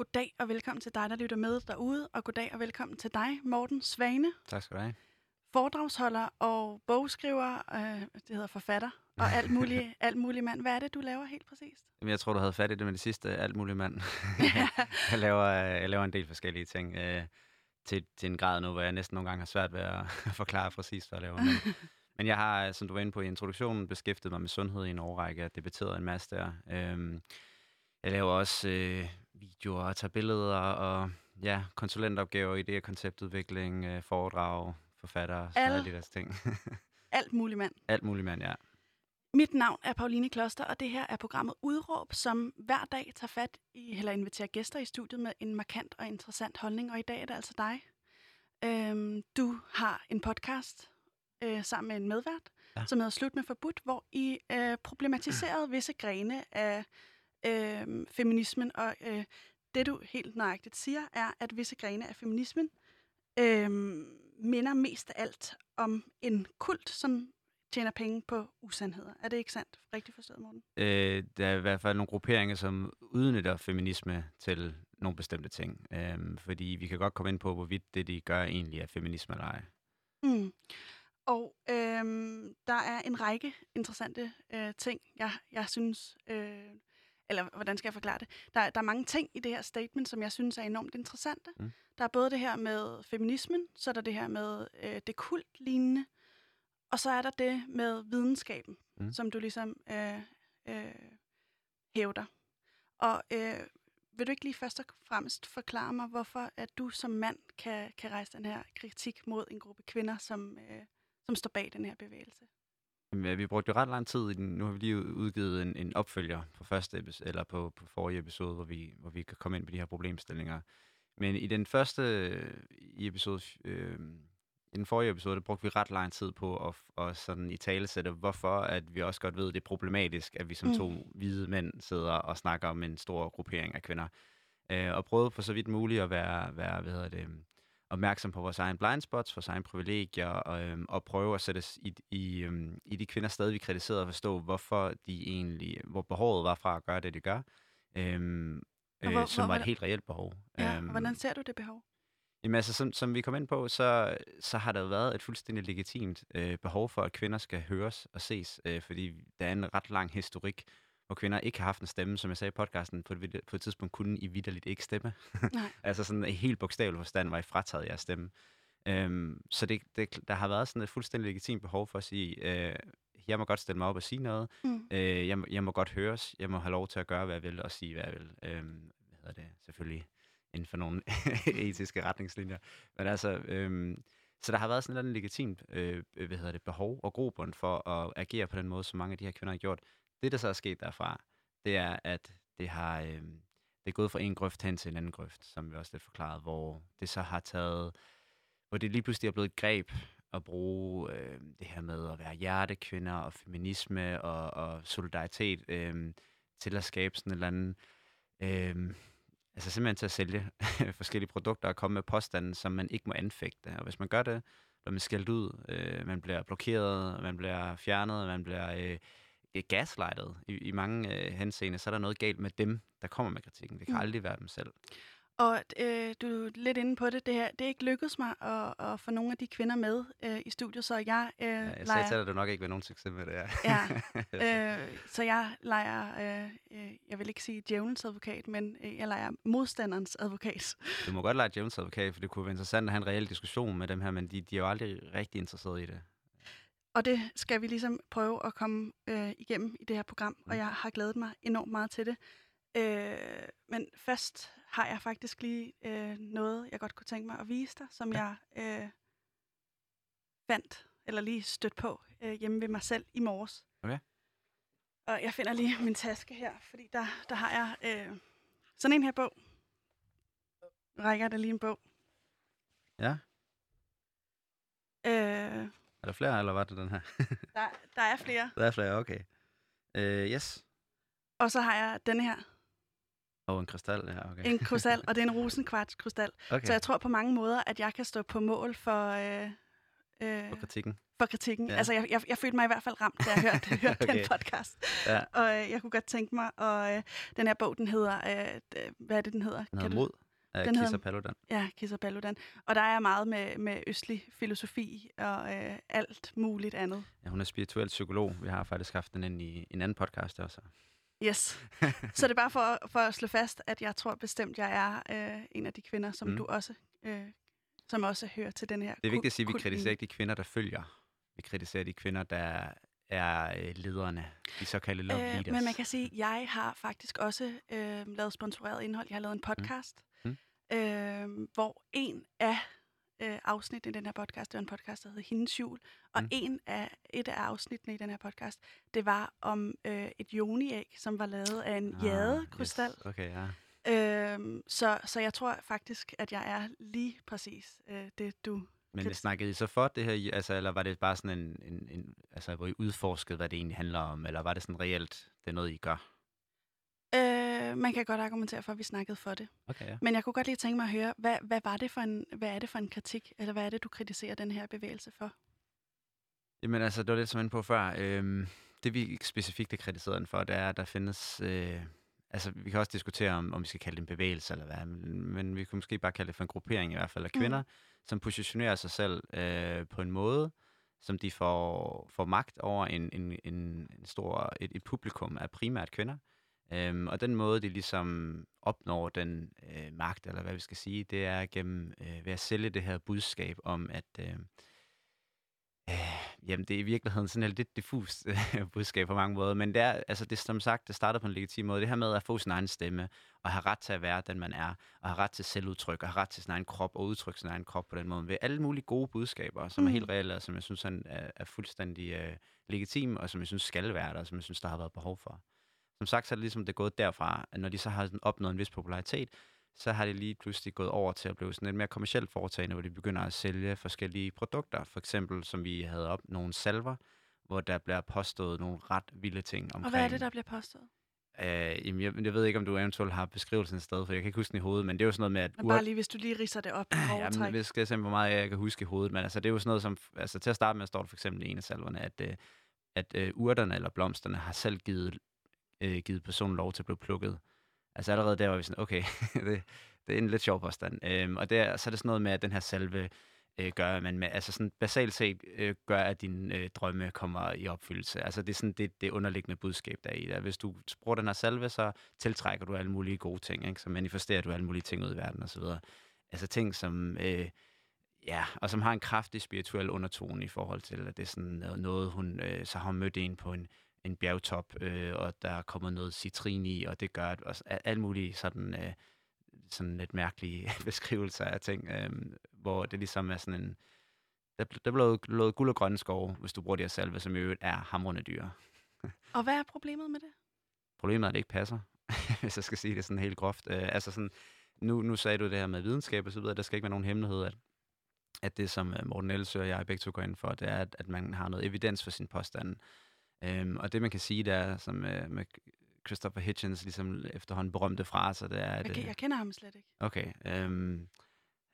goddag og velkommen til dig, der lytter med derude, og goddag og velkommen til dig, Morten Svane, Tak skal du have. foredragsholder og bogskriver, øh, det hedder forfatter, og alt muligt, alt muligt mand. Hvad er det, du laver helt præcist? Jamen, jeg tror, du havde fat i det med det sidste. Alt muligt mand. jeg, laver, øh, jeg laver en del forskellige ting. Øh, til, til en grad nu, hvor jeg næsten nogle gange har svært ved at forklare præcis, hvad jeg laver. Men, men jeg har, som du var inde på i introduktionen, beskæftiget mig med sundhed i en årrække. Jeg debatteret en masse der. Øhm, jeg laver også øh, videoer og tager billeder og ja, konsulentopgaver, idéer, konceptudvikling, øh, foredrag, forfatter, Alle- alle de der ting. Alt muligt mand. Alt muligt mand, ja. Mit navn er Pauline Kloster, og det her er programmet Udråb, som hver dag tager fat i, eller inviterer gæster i studiet med en markant og interessant holdning. Og i dag er det altså dig. Øhm, du har en podcast øh, sammen med en medvært. Ja. som hedder Slut med Forbudt, hvor I øh, problematiserede visse grene af øh, feminismen. Og øh, det, du helt nøjagtigt siger, er, at visse grene af feminismen øh, minder mest af alt om en kult, som tjener penge på usandheder. Er det ikke sandt? Rigtigt forstået, Morten? Øh, der er i hvert fald nogle grupperinger, som udnytter feminisme til nogle bestemte ting. Øhm, fordi vi kan godt komme ind på, hvorvidt det, de gør, egentlig er feminisme eller ej. Mm. Og øhm, der er en række interessante øh, ting, jeg, jeg synes, øh, eller hvordan skal jeg forklare det? Der, der er mange ting i det her statement, som jeg synes er enormt interessante. Mm. Der er både det her med feminismen, så er der det her med øh, det kult-lignende, og så er der det med videnskaben, Mm. som du ligesom øh, øh, hævder. Og øh, vil du ikke lige først og fremmest forklare mig, hvorfor at du som mand kan, kan rejse den her kritik mod en gruppe kvinder, som, øh, som står bag den her bevægelse? Jamen, ja, Vi brugte jo ret lang tid i den. Nu har vi lige udgivet en, en opfølger på første episode, eller på, på forrige episode, hvor vi, hvor vi kan komme ind på de her problemstillinger. Men i den første øh, i episode, øh, i den forrige episode, der brugte vi ret lang tid på at, at sådan i talesætte, hvorfor at vi også godt ved, at det er problematisk, at vi som Mm. mm. to hvide mænd sidder og snakker om en stor gruppering af kvinder. Øh, og prøvede på så vidt muligt at være, være hvad hedder det, opmærksom på vores egen blind spots, vores egen privilegier, og, øhm, og prøve at sætte os i, i, øhm, i de kvinder stadig, vi kritiserede, og forstå, hvorfor de egentlig, hvor behovet var fra at gøre det, de gør, øhm, øh, hvor- som hvor- var et helt reelt behov. Ja, Øhm, og hvordan ser du det behov? Jamen altså, som, som vi kom ind på, så, så har der været et fuldstændig legitimt øh, behov for, at kvinder skal høres og ses, øh, fordi der er en ret lang historik, hvor kvinder ikke har haft en stemme, som jeg sagde i podcasten, på et, på et tidspunkt kunne I vidderligt ikke stemme. Nej. altså sådan i helt bogstavelig forstand var I frataget jeres stemme. Øhm, så det, det, der har været sådan et fuldstændig legitimt behov for at sige, øh, jeg må godt stille mig op og sige noget, Mm. øh, jeg, må- jeg må godt høres, jeg må have lov til at gøre, hvad jeg vil, og sige, hvad jeg vil. Øhm, hvad hedder det? Selvfølgelig inden for nogle etiske retningslinjer. Men altså, øhm, så der har været sådan et legitimt øh, hvad hedder det, behov og grobund for at agere på den måde, som mange af de her kvinder har gjort. Det, der så er sket derfra, det er, at det har øh, det er gået fra en grøft hen til en anden grøft, som vi også lidt forklaret, hvor det så har taget, hvor det lige pludselig er blevet et greb at bruge øh, det her med at være hjertekvinder og feminisme og, og solidaritet øh, til at skabe sådan en eller anden, øh, altså simpelthen til at sælge forskellige produkter og komme med påstanden, som man ikke må anfægte. Og hvis man gør det, bliver man skældt ud, øh, man bliver blokeret, man bliver fjernet, man bliver øh, øh, gaslightet i, i mange øh, henseender, så er der noget galt med dem, der kommer med kritikken. Det kan Mm. aldrig være dem selv. Og øh, du er lidt inde på det. Det, her, det er ikke lykkedes mig at, at få nogle af de kvinder med øh, i studiet, så jeg øh, Ja, jeg sagde leger... til dig, at du nok ikke vil nogen succes med det her. Ja, øh, så jeg leger, øh, øh, jeg vil ikke sige djævelens advokat, men øh, jeg leger modstanderens advokat. Du må godt lege Jones advokat, for det kunne være interessant at have en reel diskussion med dem her, men de, de er jo aldrig rigtig interesseret i det. Og det skal vi ligesom prøve at komme øh, igennem i det her program, og Mm. jeg har glædet mig enormt meget til det. Øh, men først har jeg faktisk lige øh, noget, jeg godt kunne tænke mig at vise dig, som Ja. jeg øh, fandt, eller lige stødt på øh, hjemme ved mig selv i morges. Okay. Og jeg finder lige min taske her, fordi der, der har jeg øh, sådan en her bog. Rækker dig lige en bog. Ja. Øh, Er der flere, eller var det den her? der, der er flere. der er flere, okay. Uh, yes. Og så har jeg denne her. Og en krystal, ja, okay. En krystal, og det er en rosenkvarts krystal. okay. Så jeg tror på mange måder, at jeg kan stå på mål for, øh, øh, på kritikken. for kritikken. Ja. Altså, jeg, jeg, jeg følte mig i hvert fald ramt, da jeg hørte, hørte okay. Den podcast. Ja. Og øh, jeg kunne godt tænke mig, og øh, den her bog, den hedder, øh, hvad er det, den hedder? Den Kan hedder du- Mod af Den Kisa hedder- Paludan. Ja, Kisser Paludan. Og der er meget med, med østlig filosofi og øh, alt muligt andet. Ja, hun er spirituel psykolog. Vi har faktisk haft den ind i en anden podcast også. Yes. Så det er bare for, for at slå fast, at jeg tror bestemt, jeg er øh, en af de kvinder, som Mm. du også, øh, som også hører til den her Det er vigtigt at sige, at vi kritiserer ikke de kvinder, der følger. Vi kritiserer de kvinder, der er øh, lederne. De såkaldte love leaders. Øh, men man kan sige, at jeg har faktisk også øh, lavet sponsoreret indhold. Jeg har lavet en podcast, Mm. Øh, hvor en af øh, afsnittene i den her podcast, det var en podcast, der hedder Hendes Jul, og Mm. en af, et af afsnittene i den her podcast, det var om øh, et joniæg, som var lavet af en ah, jadekrystal. Yes. Okay, ja. Øhm, så, så jeg tror faktisk, at jeg er lige præcis øh, det, du... Men Kan- snakkede I så for det her, altså, eller var det bare sådan en, en, en altså, hvor I udforskede, hvad det egentlig handler om, eller var det sådan reelt, det er noget, I gør? Øh, man kan godt argumentere for, at vi snakkede for det. Okay, ja. Men jeg kunne godt lige tænke mig at høre, hvad, hvad, var det for en, hvad er det for en kritik, eller hvad er det, du kritiserer den her bevægelse for? Jamen altså, det var lidt som jeg på før. Øhm, det vi specifikt har kritiseret den for, det er, at der findes... Øh, altså, vi kan også diskutere, om, om vi skal kalde det en bevægelse eller hvad, men, men vi kunne måske bare kalde det for en gruppering i hvert fald af kvinder, mm. som positionerer sig selv øh, på en måde, som de får, får magt over en, en, en, en stor, et, et publikum af primært kvinder. Øhm, og den måde, de ligesom opnår den øh, magt, eller hvad vi skal sige, det er gennem øh, ved at sælge det her budskab om, at øh, øh, jamen, det er i virkeligheden sådan et lidt diffust øh, budskab på mange måder, men det er, altså det, som sagt, det starter på en legitim måde. Det her med at få sin egen stemme, og have ret til at være den, man er, og have ret til selvudtryk, og have ret til sin egen krop, og udtrykke sin egen krop på den måde, ved alle mulige gode budskaber, som mm. er Mm. helt reelle, og som jeg synes er, er, fuldstændig øh, legitime, og som jeg synes skal være der, og som jeg synes, der har været behov for. Som sagt, så er det ligesom det er gået derfra, at når de så har sådan opnået en vis popularitet, så har det lige pludselig gået over til at blive sådan et mere kommercielt foretagende, hvor de begynder at sælge forskellige produkter. For eksempel, som vi havde op, nogle salver, hvor der bliver påstået nogle ret vilde ting omkring. Og hvad er det, der bliver påstået? Øh, jamen, jeg, jeg ved ikke, om du eventuelt har beskrivelsen et sted, for jeg kan ikke huske den i hovedet, men det er jo sådan noget med, at... Men bare lige, hvis du lige riser det op Jamen, jeg skal se, hvor meget jeg kan huske i hovedet, men altså, det er jo sådan noget som... Altså, til at starte med står der for eksempel i en af salverne, at, øh, at øh, urterne eller blomsterne har selv givet, øh, givet personen lov til at blive plukket. Altså allerede der var vi sådan, okay, det, det er en lidt sjov påstand. Øhm, og der, så er det sådan noget med, at den her salve øh, gør, at man med, altså sådan basalt set øh, gør, at dine øh, drømme kommer i opfyldelse. Altså det er sådan det, det underliggende budskab, der er i det. Hvis du bruger den her salve, så tiltrækker du alle mulige gode ting, ikke? så manifesterer du alle mulige ting ud i verden osv. Altså ting, som... Øh, Ja, og som har en kraftig spirituel undertone i forhold til, at det er sådan noget, hun øh, så har hun mødt en på en, en bjergtop, øh, og der er kommet noget citrin i, og det gør, at også, al- alle mulige sådan, øh, sådan lidt mærkelige beskrivelser af ting, øh, hvor det ligesom er sådan en, der, der blev lovet guld og grønne skove, hvis du bruger de her salve, som i øvrigt er hamrende dyre. Og hvad er problemet med det? Problemet er, at det ikke passer, hvis jeg skal sige det sådan helt groft. Øh, altså sådan, nu, nu sagde du det her med videnskab og så videre, der skal ikke være nogen hemmelighed, at, at det, som øh, Morten Elsø og jeg begge to går ind for, det er, at, at man har noget evidens for sin påstand. Øhm, og det, man kan sige, det er, som øh, med Christopher Hitchens ligesom efterhånden berømte fraser, det er, at... Jeg, øh, jeg kender ham slet ikke. Okay. Øhm,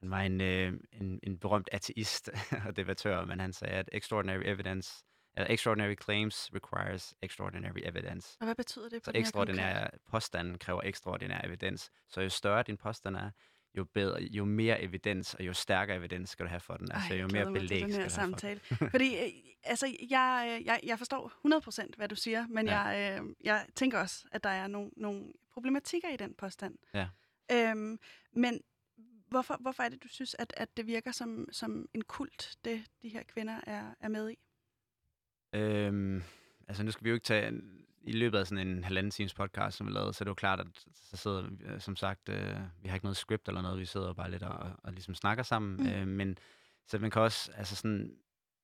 han var en, øh, en, en berømt ateist og debattør, men han sagde, at extraordinary evidence, eller extraordinary claims requires extraordinary evidence. Og hvad betyder det på Så den her ekstraordinær påstanden kræver ekstraordinær evidens. Så jo større din påstand er, jo, bedre, jo mere evidens og jo stærkere evidens skal du have for den. Altså Ej, jo mere belæg den skal her du have for den. samtale. Fordi øh, altså, jeg, øh, jeg, jeg forstår 100% hvad du siger, men Ja. jeg, øh, jeg tænker også, at der er nogle, nogle problematikker i den påstand. Ja. Øhm, men hvorfor, hvorfor er det, du synes, at, at det virker som, som en kult, det de her kvinder er, er med i? Øhm, altså nu skal vi jo ikke tage i løbet af sådan en halvanden times podcast, som vi lavede, så det jo klart, at så sidder vi, øh, som sagt, øh, vi har ikke noget script eller noget, vi sidder bare lidt og, og ligesom snakker sammen, Mm. øh, men så man kan også, altså sådan,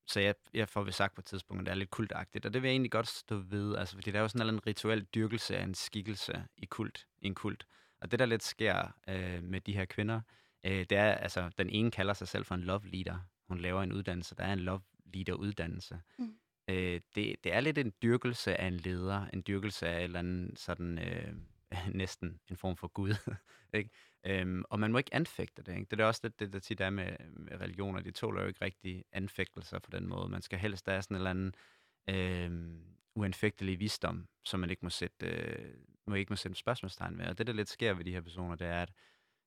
så jeg, jeg får vel sagt på et tidspunkt, at det er lidt kultagtigt, og det vil jeg egentlig godt stå ved, altså fordi der er jo sådan en rituel dyrkelse af en skikkelse i kult, i en kult, og det der lidt sker øh, med de her kvinder, øh, det er, altså den ene kalder sig selv for en love leader, hun laver en uddannelse, der er en love leader uddannelse, Mm øh, det, det er lidt en dyrkelse af en leder, en dyrkelse af en eller anden sådan, øh, næsten en form for Gud, ikke? Øhm, og man må ikke anfægte det. Ikke? Det er også det, det der tit er med, med religioner. De tåler jo ikke rigtig anfægtelser på den måde. Man skal helst have sådan en eller anden øhm, uanfægtelig visdom, som man ikke må sætte, øh, må ikke må sætte spørgsmålstegn ved. Og det, der lidt sker ved de her personer, det er, at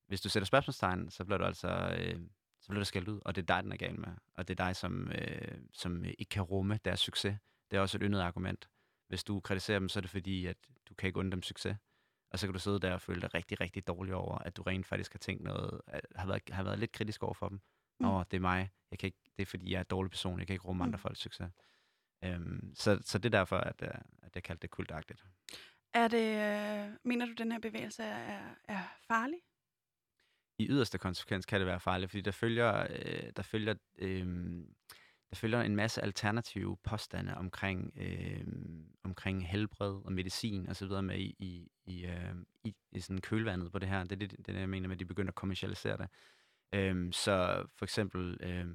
hvis du sætter spørgsmålstegn, så bliver du altså øh, så bliver du skældt ud, og det er dig, den er gal med. Og det er dig, som, øh, som ikke kan rumme deres succes. Det er også et yndet argument. Hvis du kritiserer dem, så er det fordi, at du kan ikke unde dem succes. Og så kan du sidde der og føle dig rigtig, rigtig dårlig over, at du rent faktisk har tænkt noget, har været, har været lidt kritisk over for dem. Mm. Og det er mig. Jeg kan ikke, det er fordi, jeg er en dårlig person. Jeg kan ikke rumme mm. andre folks succes. Um, så, så det er derfor, at, øh, at jeg kaldte det kultagtigt. Er det, øh, mener du, at den her bevægelse er, er farlig? I yderste konsekvens kan det være farligt, fordi der følger, øh, der følger øh, der følger en masse alternative påstande omkring, øh, omkring helbred og medicin og så videre med i, i, i, øh, i, i sådan kølvandet på det her. Det er det, det, jeg mener med, at de begynder at kommercialisere det. Øh, så for eksempel, øh,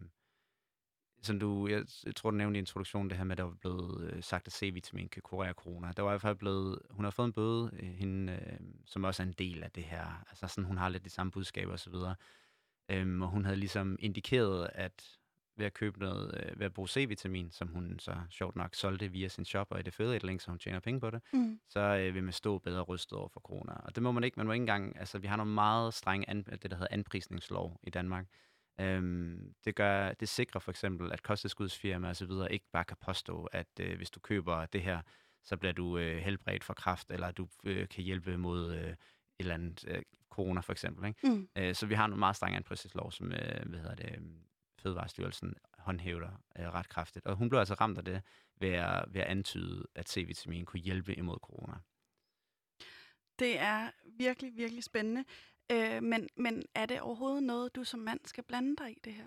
som du, jeg, jeg tror, du nævnte i introduktionen, det her med, at der var blevet øh, sagt, at C-vitamin kan kurere corona. Der var i hvert fald blevet, hun har fået en bøde, øh, hende, øh, som også er en del af det her. Altså sådan, hun har lidt de samme budskaber osv. Øhm, og hun havde ligesom indikeret, at ved at købe noget, øh, ved at bruge C-vitamin, som hun så sjovt nok solgte via sin shop, og i det fede link, så hun tjener penge på det, mm. så øh, vil man stå bedre rystet over for corona. Og det må man ikke, man må ikke engang, altså vi har nogle meget strenge, an, det der hedder anprisningslov i Danmark. Øhm, det, gør, det sikrer for eksempel, at kosttilskudsfirmaer og så videre ikke bare kan påstå, at øh, hvis du køber det her, så bliver du øh, helbredt for kraft, eller du øh, kan hjælpe mod øh, et eller andet øh, corona for eksempel. Ikke? Mm. Øh, så vi har en meget streng anprisningslov, som øh, hvad hedder det, Fødevarestyrelsen håndhæver øh, ret kraftigt. Og hun blev altså ramt af det ved at, ved at antyde, at C-vitamin kunne hjælpe imod corona. Det er virkelig, virkelig spændende. Øh, men, men er det overhovedet noget, du som mand skal blande dig i det her?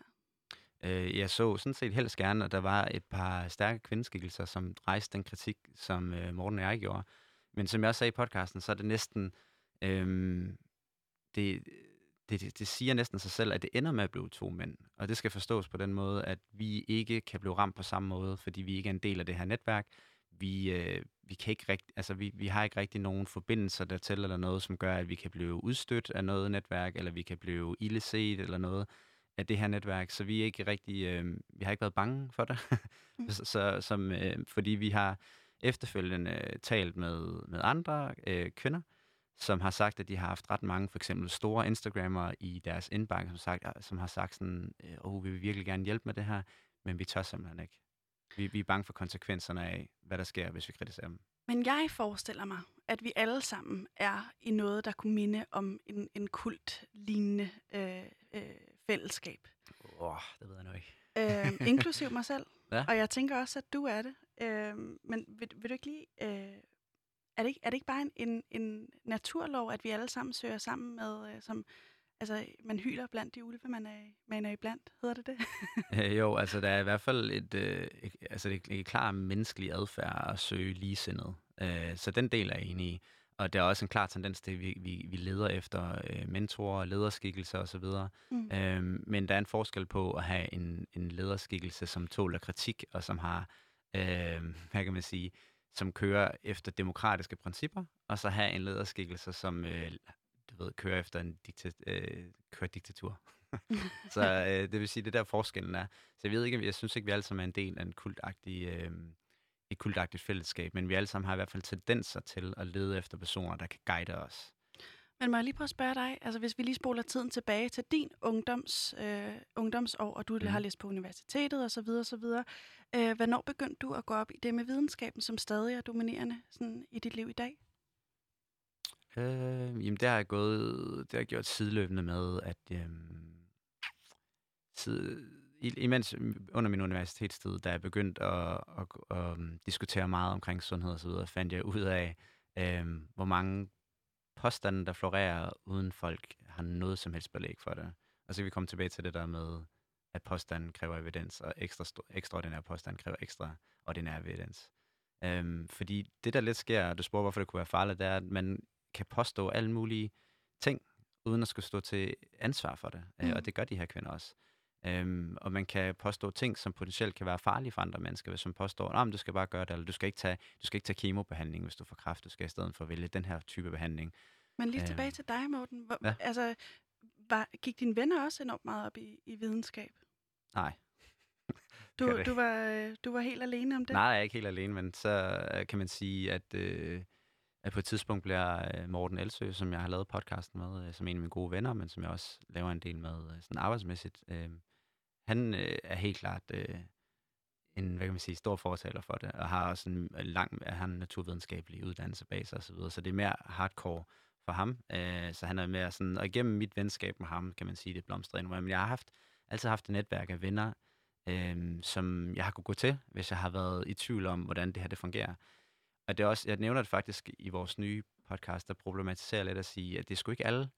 Øh, jeg så sådan set helst gerne, at der var et par stærke kvindeskikkelser, som rejste den kritik, som øh, Morten og jeg gjorde. Men som jeg også sagde i podcasten, så er det næsten... Øh, det, det, det, det siger næsten sig selv, at det ender med at blive to mænd. Og det skal forstås på den måde, at vi ikke kan blive ramt på samme måde, fordi vi ikke er en del af det her netværk. Vi, øh, vi, kan ikke rigt, altså vi, vi har ikke rigtig nogen forbindelser dertil, eller noget, som gør, at vi kan blive udstødt af noget netværk, eller vi kan blive illeset, eller noget af det her netværk. Så vi er ikke rigtig, øh, vi har ikke været bange for det. mm. så, så, som, øh, fordi vi har efterfølgende talt med, med andre øh, kvinder, som har sagt, at de har haft ret mange for eksempel store Instagrammer i deres indbakke, som, sagt, som har sagt sådan, åh, oh, vi vil virkelig gerne hjælpe med det her, men vi tør simpelthen ikke. Vi, vi er bange for konsekvenserne af, hvad der sker, hvis vi kritiserer dem. Men jeg forestiller mig, at vi alle sammen er i noget, der kunne minde om en, en kult-lignende øh, øh, fællesskab. Åh, oh, det ved jeg nok ikke. øh, inklusiv mig selv. Ja. Og jeg tænker også, at du er det. Øh, men vil, vil du ikke lige øh, er det ikke, er det ikke bare en, en, en naturlov, at vi alle sammen søger sammen med, øh, som, altså man hyler blandt de ulve, man er, man er i blandt, hedder det det? øh, jo, altså der er i hvert fald et, øh, altså, et, et klart menneskelig adfærd at søge ligesindet. Øh, så den del er jeg enig i. Og der er også en klar tendens til, at vi, vi, vi leder efter øh, mentorer, lederskikkelser osv. Mm. Øhm, men der er en forskel på at have en, en lederskikkelse, som tåler kritik, og som har, øh, hvad kan man sige, som kører efter demokratiske principper, og så have en lederskikkelse, som øh, du ved, kører efter en dikta- øh, kører diktatur. så øh, det vil sige, det der forskellen er. Så jeg ved ikke, jeg synes ikke, vi alle sammen er en del af en kultagtig, øh, et kultagtigt fællesskab, men vi alle sammen har i hvert fald tendenser til at lede efter personer, der kan guide os. Men må jeg lige prøve at spørge dig, altså hvis vi lige spoler tiden tilbage til din ungdoms, øh, ungdomsår, og du mm. har læst på universitetet osv. osv. Øh, hvornår begyndte du at gå op i det med videnskaben, som stadig er dominerende sådan, i dit liv i dag? Øh, jamen, det har jeg gået, det har jeg gjort sideløbende med, at øh, side, imens øhm, under min universitetstid, da jeg begyndte at, at, at, at diskutere meget omkring sundhed og så videre, fandt jeg ud af, øh, hvor mange påstande, der florerer, uden folk har noget som helst belæg for det. Og så kan vi komme tilbage til det der med, at påstanden kræver evidens, og ekstra, ekstraordinær påstand kræver ekstraordinær evidens. Øhm, fordi det, der lidt sker, og du spurgte, hvorfor det kunne være farligt, det er, at man kan påstå alle mulige ting, uden at skulle stå til ansvar for det. Øh, mm. og det gør de her kvinder også. Øhm, og man kan påstå ting, som potentielt kan være farlige for andre mennesker, hvis man påstår, at du skal bare gøre det, eller du skal ikke tage, du skal ikke tage kemobehandling, hvis du får kræft, du skal i stedet for vælge den her type behandling. Men lige tilbage Øhm, til dig, Morten. Hvor, ja. Altså, var, gik dine venner også enormt meget op i, i videnskab? Nej. Du, du, var, øh, du var helt alene om det? Nej, jeg er ikke helt alene, men så øh, kan man sige, at, øh, at på et tidspunkt bliver øh, Morten Elsø, som jeg har lavet podcasten med, øh, som en af mine gode venner, men som jeg også laver en del med øh, sådan arbejdsmæssigt, øh, han øh, er helt klart øh, en, hvad kan man sige, stor fortaler for det, og har også en lang, er han naturvidenskabelig uddannelse bag sig og så videre, så det er mere hardcore for ham, øh, så han er mere sådan, og igennem mit venskab med ham, kan man sige, det blomstrer endnu men jeg har haft, altid haft et netværk af venner, øh, som jeg har kunne gå til, hvis jeg har været i tvivl om, hvordan det her det fungerer. Og det er også, jeg nævner det faktisk i vores nye podcast, der problematiserer lidt at sige, at det er sgu ikke alle,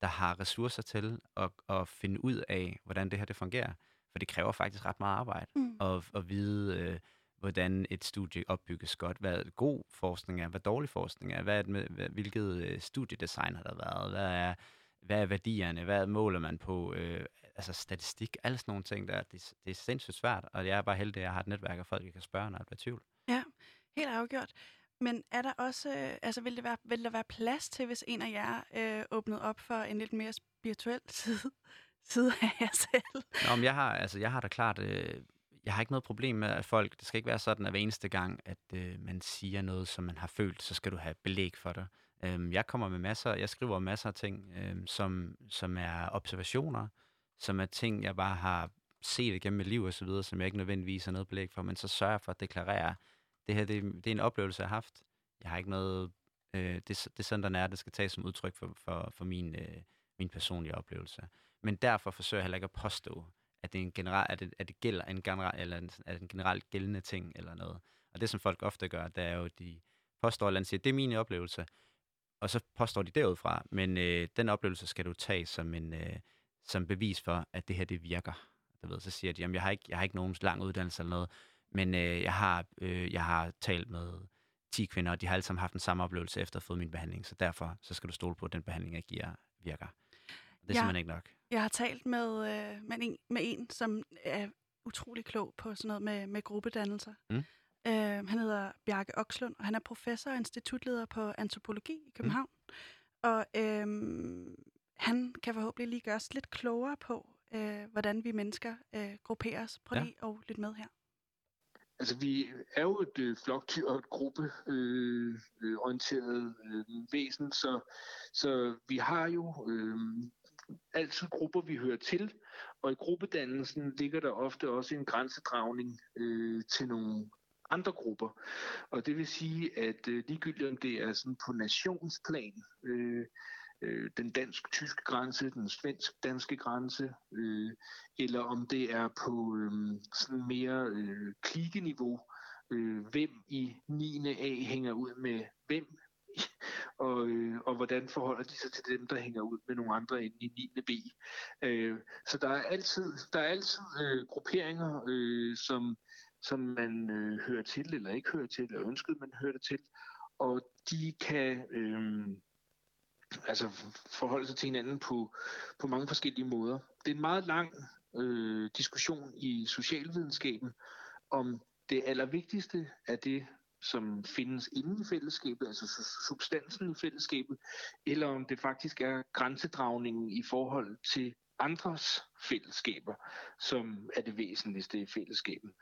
der har ressourcer til at, at finde ud af, hvordan det her det fungerer. For det kræver faktisk ret meget arbejde Mm. at, at vide, øh, hvordan et studie opbygges godt, hvad god forskning er, hvad dårlig forskning er, hvad, er med, hvad hvilket øh, studiedesign har der været, hvad er, hvad er værdierne, hvad måler man på, øh, altså statistik, alle sådan nogle ting, der, det, det er sindssygt svært, og jeg er bare heldig, at jeg har et netværk af folk, jeg kan spørge, når jeg bliver i tvivl. Helt afgjort. Men er der også, øh, altså vil, det være, vil der være plads til, hvis en af jer øh, åbnede op for en lidt mere spirituel side, side af jer selv? Nå, men jeg har, altså, jeg har da klart, øh, jeg har ikke noget problem med at folk, det skal ikke være sådan, at hver eneste gang, at øh, man siger noget, som man har følt, så skal du have belæg for det. Øh, jeg kommer med masser, jeg skriver masser af ting, øh, som, som er observationer, som er ting, jeg bare har set igennem mit liv og så videre, som jeg ikke nødvendigvis har noget belæg for, men så sørger jeg for at deklarere, det her, det, det er en oplevelse, jeg har haft. Jeg har ikke noget, øh, det, det er sådan, den er, det skal tages som udtryk for, for, for min, øh, min personlige oplevelse. Men derfor forsøger jeg heller ikke at påstå, at det, er en general, at det, at det gælder en general, eller en, at en generelt gældende ting eller noget. Og det, som folk ofte gør, det er jo, at de påstår, at siger, det er min oplevelse, og så påstår de derudfra, men øh, den oplevelse skal du tage som en øh, som bevis for, at det her det virker. Du ved, så siger de, jamen jeg har ikke, jeg har ikke nogen lang uddannelse eller noget, men øh, jeg, har, øh, jeg har talt med 10 kvinder, og de har alle sammen haft den samme oplevelse efter at have fået min behandling, så derfor så skal du stole på, at den behandling, jeg giver, virker. Det er Ja. simpelthen ikke nok. Jeg har talt med, øh, med, en, med en, som er utrolig klog på sådan noget med, med gruppedannelser. Mm. Øh, han hedder Bjarke Okslund, og han er professor og institutleder på antropologi i København. Mm. Og øh, han kan forhåbentlig lige gøre os lidt klogere på, øh, hvordan vi mennesker øh, grupperer os. Prøv Ja. lige at lytte med her. Altså, vi er jo et øh, flokdyr og et gruppeorienteret øh, øh, øh, væsen, så, så vi har jo øh, altid grupper, vi hører til, og i gruppedannelsen ligger der ofte også en grænsedragning øh, til nogle andre grupper. Og det vil sige, at øh, ligegyldigt om det er sådan på nationsplan, øh, øh, den dansk-tyske grænse, den svensk-danske grænse, øh, eller om det er på øh, sådan mere øh, klikeniveau, øh, hvem i 9. A hænger ud med hvem, og, øh, og hvordan forholder de sig til dem, der hænger ud med nogle andre inde i 9. B. Øh, så der er altid, der er altid øh, grupperinger, øh, som, som man øh, hører til eller ikke hører til, eller ønskede man hører det til, og de kan øh, altså forholde sig til hinanden på, på mange forskellige måder. Det er en meget lang øh, diskussion i socialvidenskaben om det allervigtigste af det, som findes inden fællesskabet, altså substansen i fællesskabet, eller om det faktisk er grænsedragningen i forhold til andres fællesskaber, som er det væsentligste i fællesskabet.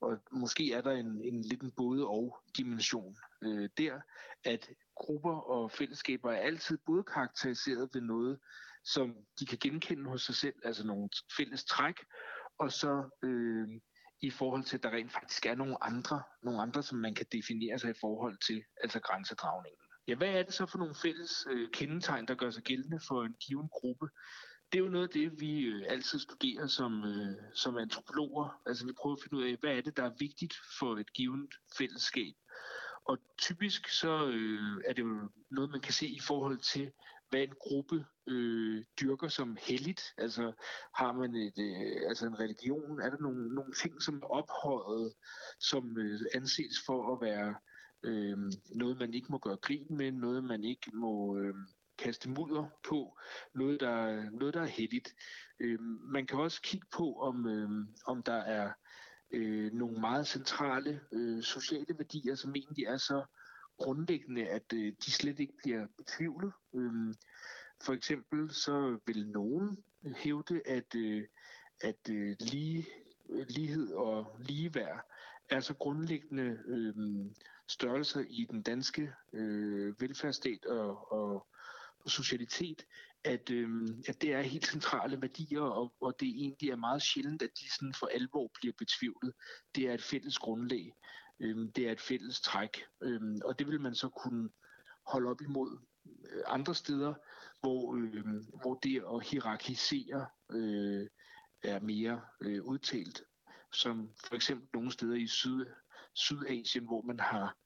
Og måske er der en, en lidt en både og dimension øh, der, at grupper og fællesskaber er altid både karakteriseret ved noget, som de kan genkende hos sig selv, altså nogle fælles træk, og så øh, i forhold til, at der rent faktisk er nogle andre, nogle andre, som man kan definere sig i forhold til, altså grænsedragningen. Ja, hvad er det så for nogle fælles øh, kendetegn, der gør sig gældende for en given gruppe? Det er jo noget af det, vi øh, altid studerer som, øh, som antropologer. Altså vi prøver at finde ud af, hvad er det, der er vigtigt for et givet fællesskab. Og typisk så øh, er det jo noget, man kan se i forhold til, hvad en gruppe øh, dyrker som helligt. Altså har man et, øh, altså en religion, er der nogle, nogle ting, som er ophøjet, som øh, anses for at være øh, noget, man ikke må gøre grin med, noget, man ikke må øh, kaste mudder på, noget, der, noget, der er heldigt. Øh, man kan også kigge på, om, øh, om der er øh, nogle meget centrale øh, sociale værdier, som egentlig er så grundlæggende, at øh, de slet ikke bliver betvivlet. Øh, for eksempel så vil nogen hævde, at, øh, at øh, lige, lighed og ligeværd er så grundlæggende øh, størrelser i den danske øh, velfærdsstat og, og, og socialitet, at, øh, at det er helt centrale værdier, og, og det egentlig er meget sjældent, at de sådan for alvor bliver betvivlet. Det er et fælles grundlag. Øh, det er et fælles træk. Øh, og det vil man så kunne holde op imod øh, andre steder, hvor, øh, hvor det at hierarkisere øh, er mere øh, udtalt. Som for eksempel nogle steder i Syd, Sydasien, hvor man har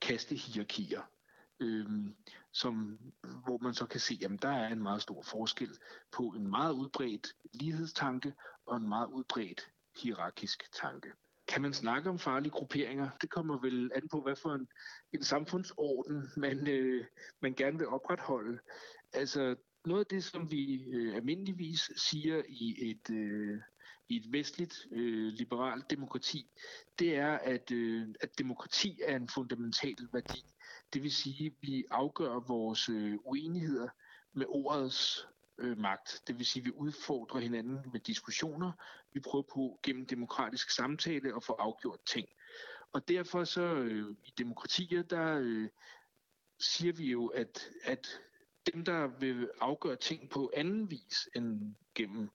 kastehierarkier øh, som, hvor man så kan se, at der er en meget stor forskel på en meget udbredt lighedstanke og en meget udbredt hierarkisk tanke. Kan man snakke om farlige grupperinger? Det kommer vel an på, hvad for en, en samfundsorden man, øh, man gerne vil opretholde. Altså noget af det, som vi øh, almindeligvis siger i et, øh, i et vestligt øh, liberalt demokrati, det er, at, øh, at demokrati er en fundamental værdi. Det vil sige, at vi afgør vores øh, uenigheder med ordets øh, magt. Det vil sige, at vi udfordrer hinanden med diskussioner. Vi prøver på gennem demokratisk samtale at få afgjort ting. Og derfor så øh, i demokratier, der øh, siger vi jo, at, at dem, der vil afgøre ting på anden vis end gennem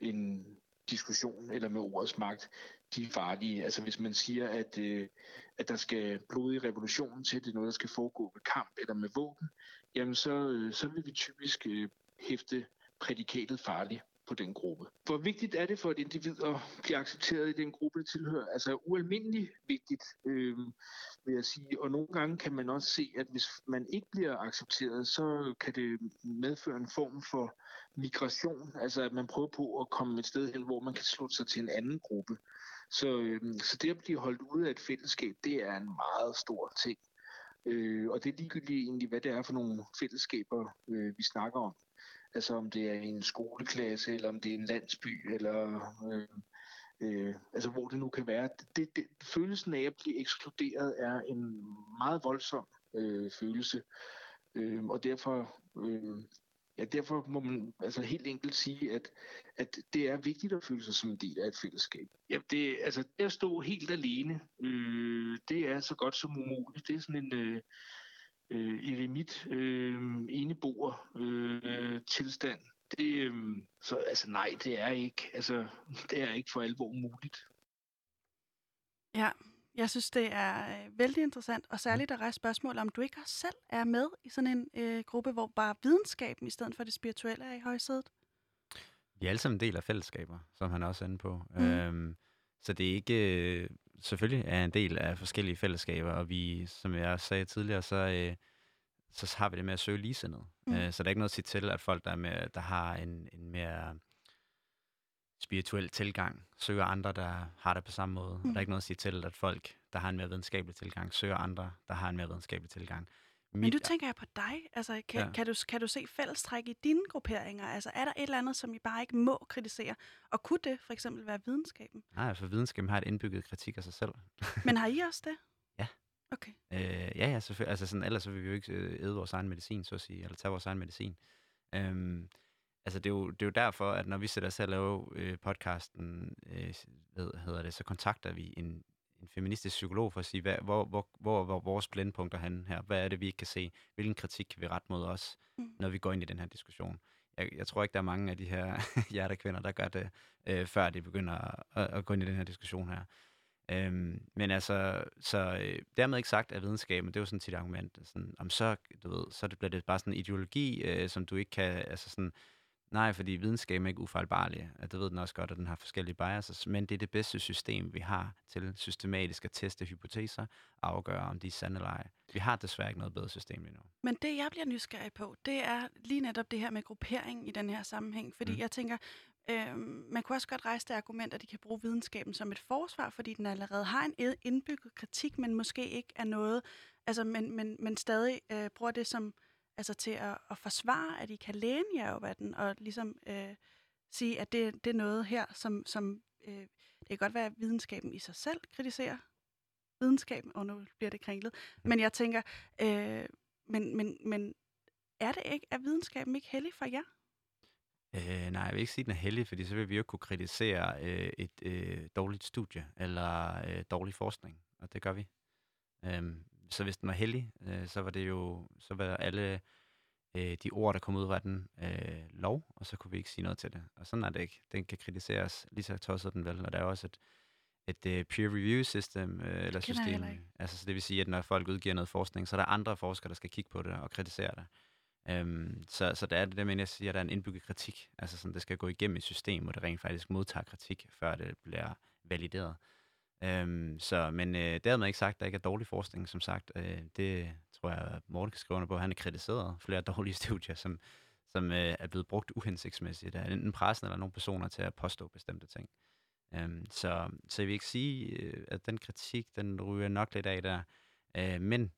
en diskussion eller med ordets magt, de er farlige. Altså hvis man siger, at, øh, at der skal blod i revolutionen til, det er noget, der skal foregå med kamp eller med våben, jamen så, øh, så vil vi typisk øh, hæfte prædikatet farlig på den gruppe. Hvor vigtigt er det for et individ at blive accepteret i den gruppe, det tilhører? Altså ualmindeligt vigtigt, øh, vil jeg sige. Og nogle gange kan man også se, at hvis man ikke bliver accepteret, så kan det medføre en form for migration. Altså at man prøver på at komme et sted hen, hvor man kan slutte sig til en anden gruppe. Så, øh, så det at blive holdt ude af et fællesskab, det er en meget stor ting. Øh, og det er ligegyldigt egentlig, hvad det er for nogle fællesskaber, øh, vi snakker om. Altså om det er en skoleklasse, eller om det er en landsby, eller øh, øh, altså hvor det nu kan være. Det, det, følelsen af at blive ekskluderet er en meget voldsom øh, følelse, øh, og derfor øh, Ja, derfor må man altså helt enkelt sige, at, at det er vigtigt at føle sig som en del af et fællesskab. Ja, det, altså, det at stå helt alene, øh, det er så godt som umuligt. Det er sådan en øh, øh, eremit, øh, eneboer øh, tilstand. Det, øh, så altså nej, det er ikke, altså, det er ikke for alvor muligt. Ja, jeg synes, det er øh, vældig interessant, og særligt at rejse spørgsmål om, du ikke også selv er med i sådan en øh, gruppe, hvor bare videnskaben i stedet for det spirituelle er i højsædet. Vi er alle sammen en del af fællesskaber, som han også er inde på. Mm. Øhm, så det er ikke... Selvfølgelig er en del af forskellige fællesskaber, og vi, som jeg sagde tidligere, så, øh, så har vi det med at søge ligesindet. Mm. Øh, så der er ikke noget at sige til, at folk, der, er med, der har en, en mere spirituel tilgang, søger andre, der har det på samme måde. Mm. Og der er ikke noget at sige til, at folk, der har en mere videnskabelig tilgang, søger andre, der har en mere videnskabelig tilgang. Mit, Men du tænker jeg på dig. Altså, kan, ja. kan, du, kan du se fællestræk i dine grupperinger? Altså, er der et eller andet, som I bare ikke må kritisere? Og kunne det for eksempel være videnskaben? Nej, for videnskaben har et indbygget kritik af sig selv. Men har I også det? Ja. Okay. Øh, ja, ja, selvfølgelig. Altså, sådan, ellers så vil vi jo ikke øh, æde vores egen medicin, så at sige, eller tage vores egen medicin. Øhm, altså det er, jo, det er jo derfor, at når vi sætter os til at lave øh, podcasten, øh, hvad hedder det, så kontakter vi en, en feministisk psykolog for at sige, hvad, hvor, hvor, hvor, hvor vores blindpunkter han her? Hvad er det, vi ikke kan se? Hvilken kritik kan vi rette mod os, mm. når vi går ind i den her diskussion? Jeg, jeg tror ikke, der er mange af de her hjertekvinder, der gør det, øh, før de begynder at, at gå ind i den her diskussion her. Øhm, men altså, så øh, dermed ikke sagt, at videnskaben, det er jo sådan et argument, sådan, om så, du ved, så det bliver det bare sådan en ideologi, øh, som du ikke kan, altså sådan, Nej, fordi videnskab er ikke ufejlbarlig. Det ved den også godt, at den har forskellige biases, men det er det bedste system, vi har til systematisk at teste hypoteser og afgøre, om de er sande eller ej. Vi har desværre ikke noget bedre system lige nu. Men det, jeg bliver nysgerrig på, det er lige netop det her med gruppering i den her sammenhæng. Fordi mm. jeg tænker, øh, man kunne også godt rejse det argument, at de kan bruge videnskaben som et forsvar, fordi den allerede har en indbygget kritik, men måske ikke er noget, altså, men, men, men stadig øh, bruger det som altså til at, at forsvare, at I kan læne jer op af den, og ligesom øh, sige, at det, det er noget her, som, som øh, det kan godt være, at videnskaben i sig selv kritiserer, videnskaben, og nu bliver det kringlet. Men jeg tænker, øh, men, men, men er det ikke, er videnskaben ikke heldig for jer? Øh, nej, jeg vil ikke sige, at den er heldig, fordi så vil vi jo kunne kritisere øh, et øh, dårligt studie eller øh, dårlig forskning, og det gør vi. Øhm, så hvis den var heldig, øh, så var det jo så var alle øh, de ord, der kom ud fra den øh, lov, og så kunne vi ikke sige noget til det. Og sådan er det ikke. Den kan kritiseres lige så tosset den vel, og der er også et, et uh, peer review system, øh, eller system. Altså, så det vil sige, at når folk udgiver noget forskning, så er der andre forskere, der skal kigge på det og kritisere det. Um, så, så der er det der men jeg siger, at der er en indbygget kritik. Altså sådan, det skal gå igennem et system, hvor det rent faktisk modtager kritik, før det bliver valideret. Øhm, så, men øh, dermed ikke sagt, at der ikke er dårlig forskning, som sagt. Øh, det tror jeg, Morten kan skrive under på. Han er kritiseret flere dårlige studier, som, som øh, er blevet brugt uhensigtsmæssigt af enten pressen eller nogle personer til at påstå bestemte ting. Øhm, så, så jeg vil ikke sige, øh, at den kritik, den ryger nok lidt af der. Øh, men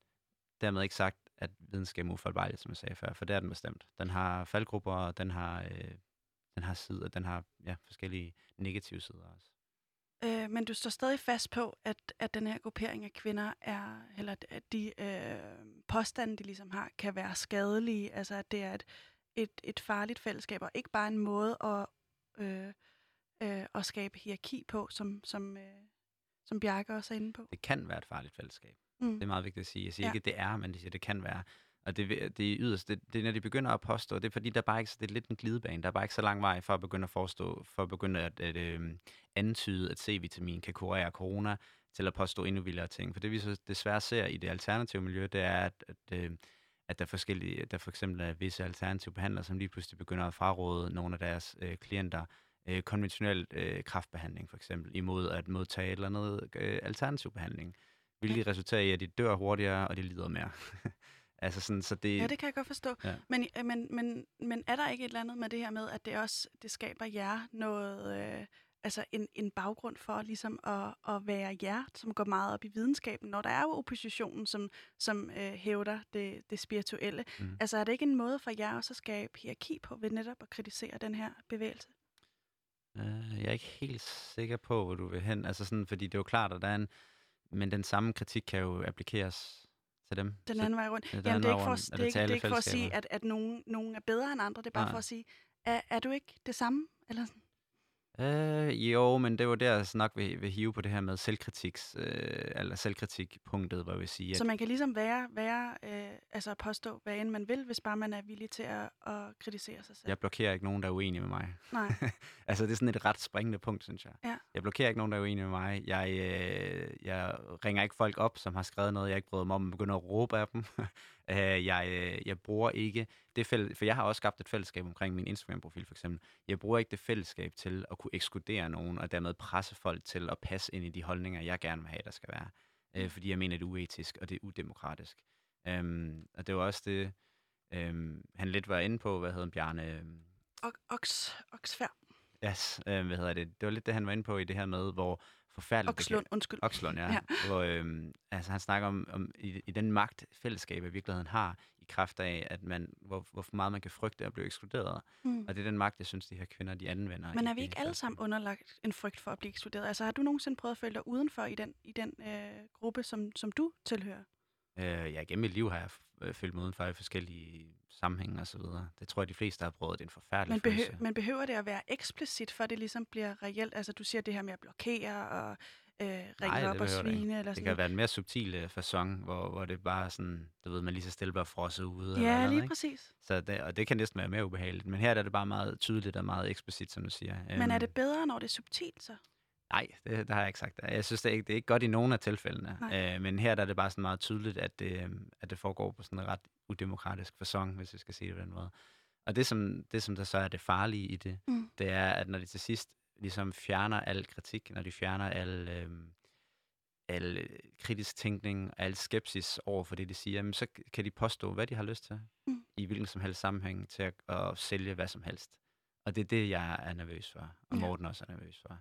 dermed ikke sagt, at videnskab er ufejlbarlig, som jeg sagde før, for det er den bestemt. Den har faldgrupper, og den har, øh, den har sider, den har ja, forskellige negative sider også. Øh, men du står stadig fast på, at, at den her gruppering af kvinder er, eller at de øh, påstande, de ligesom har, kan være skadelige. Altså at det er et, et, et farligt fællesskab, og ikke bare en måde at, øh, øh, at skabe hierarki på, som, som, øh, som Bjarke også er inde på. Det kan være et farligt fællesskab. Mm. Det er meget vigtigt at sige. Jeg siger ja. ikke, at det er, men det siger, det kan være. Og det, det er yderst, det, det, når de begynder at påstå, det er fordi, der er bare ikke, det er lidt en glidebane. Der er bare ikke så lang vej for at begynde at forestå, for at begynde at, at øh, antyde, at C-vitamin kan kurere corona, til at påstå endnu vildere ting. For det vi så desværre ser i det alternative miljø, det er, at, at, øh, at der, er forskellige, der for eksempel er visse alternative behandlere, som lige pludselig begynder at fraråde nogle af deres øh, klienter øh, konventionel øh, kraftbehandling, for eksempel, imod at modtage eller andet øh, alternativ behandling hvilket resulterer i, at de dør hurtigere, og de lider mere. altså sådan, så det... Ja, det kan jeg godt forstå. Ja. Men, øh, men, men, men er der ikke et eller andet med det her med, at det også det skaber jer noget... Øh, altså en, en baggrund for ligesom at, at være jer, som går meget op i videnskaben, når der er jo oppositionen, som, som øh, hævder det, det spirituelle. Mm. Altså er det ikke en måde for jer også at skabe hierarki på ved netop at kritisere den her bevægelse? Uh, jeg er ikke helt sikker på, hvor du vil hen. Altså sådan, fordi det er jo klart, at der er en, men den samme kritik kan jo applikeres til dem. Den anden vej rundt. Jamen, det er ikke for, det er ikke, det er ikke for at sige, at, at nogen, nogen er bedre end andre. Det er bare Nej. for at sige, er, er du ikke det samme? Eller sådan? Øh, jo, men det var der, jeg nok vil, vil hive på det her med selvkritiks, øh, eller selvkritikpunktet, hvor jeg vil sige. At... Så man kan ligesom være, være øh, altså påstå, hvad end man vil, hvis bare man er villig til at, at kritisere sig selv. Jeg blokerer ikke nogen, der er uenige med mig. Nej. altså, det er sådan et ret springende punkt, synes jeg. Ja. Jeg blokerer ikke nogen, der er uenige med mig. Jeg, øh, jeg ringer ikke folk op, som har skrevet noget, jeg ikke bryder mig om, og begynder at råbe af dem. Øh, jeg, øh, jeg bruger ikke det fællesskab, for jeg har også skabt et fællesskab omkring min Instagram-profil for eksempel. Jeg bruger ikke det fællesskab til at kunne ekskludere nogen, og dermed presse folk til at passe ind i de holdninger, jeg gerne vil have, der skal være. Øh, mm. fordi jeg mener, det er uetisk, og det er udemokratisk. Øhm, og det var også det, øhm, han lidt var inde på, hvad hedder Bjarne? Øhm, Oks, Oksfær. Yes, øh, hvad hedder det? Det var lidt det, han var inde på i det her med, hvor forfærdeligt... Okslund, undskyld. Okslund, ja. ja. Hvor, øhm, altså, han snakker om, om i, i den magt, fællesskabet i virkeligheden har, i kraft af, at man, hvor, hvor meget man kan frygte at blive ekskluderet. Mm. Og det er den magt, jeg synes, de her kvinder, de anvender. Men er vi ikke alle sammen underlagt en frygt for at blive ekskluderet? Altså, har du nogensinde prøvet at føle dig udenfor i den, i den øh, gruppe, som, som du tilhører? Øh, ja, gennem mit liv har jeg øh, følt mig udenfor i forskellige sammenhænge og så videre. Det tror jeg, de fleste har prøvet. Det er en forfærdelig men, behø- men behøver det at være eksplicit, for det ligesom bliver reelt? Altså, du siger det her med at blokere og øh, ringe Nej, op og svine? Eller sådan det kan være en mere subtil uh, fasong, hvor, hvor det bare sådan, du ved, man lige så stille bare frosset ude. Ja, eller lige ikke? præcis. Så det, og det kan næsten være mere ubehageligt. Men her er det bare meget tydeligt og meget eksplicit, som du siger. Men er øhm. det bedre, når det er subtilt så? Nej, det, det har jeg ikke sagt. Jeg synes, det er ikke, det er ikke godt i nogen af tilfældene. Øh, men her der er det bare sådan meget tydeligt, at det, øhm, at det foregår på sådan en ret udemokratisk fasong, hvis vi skal sige det på den måde. Og det som, det, som der så er det farlige i det, mm. det er, at når de til sidst ligesom fjerner al kritik, når de fjerner al, øh, al kritisk tænkning, al skepsis over for det, de siger, jamen, så kan de påstå, hvad de har lyst til, mm. i hvilken som helst sammenhæng, til at, at sælge hvad som helst. Og det er det, jeg er nervøs for, og Morten ja. også er nervøs for.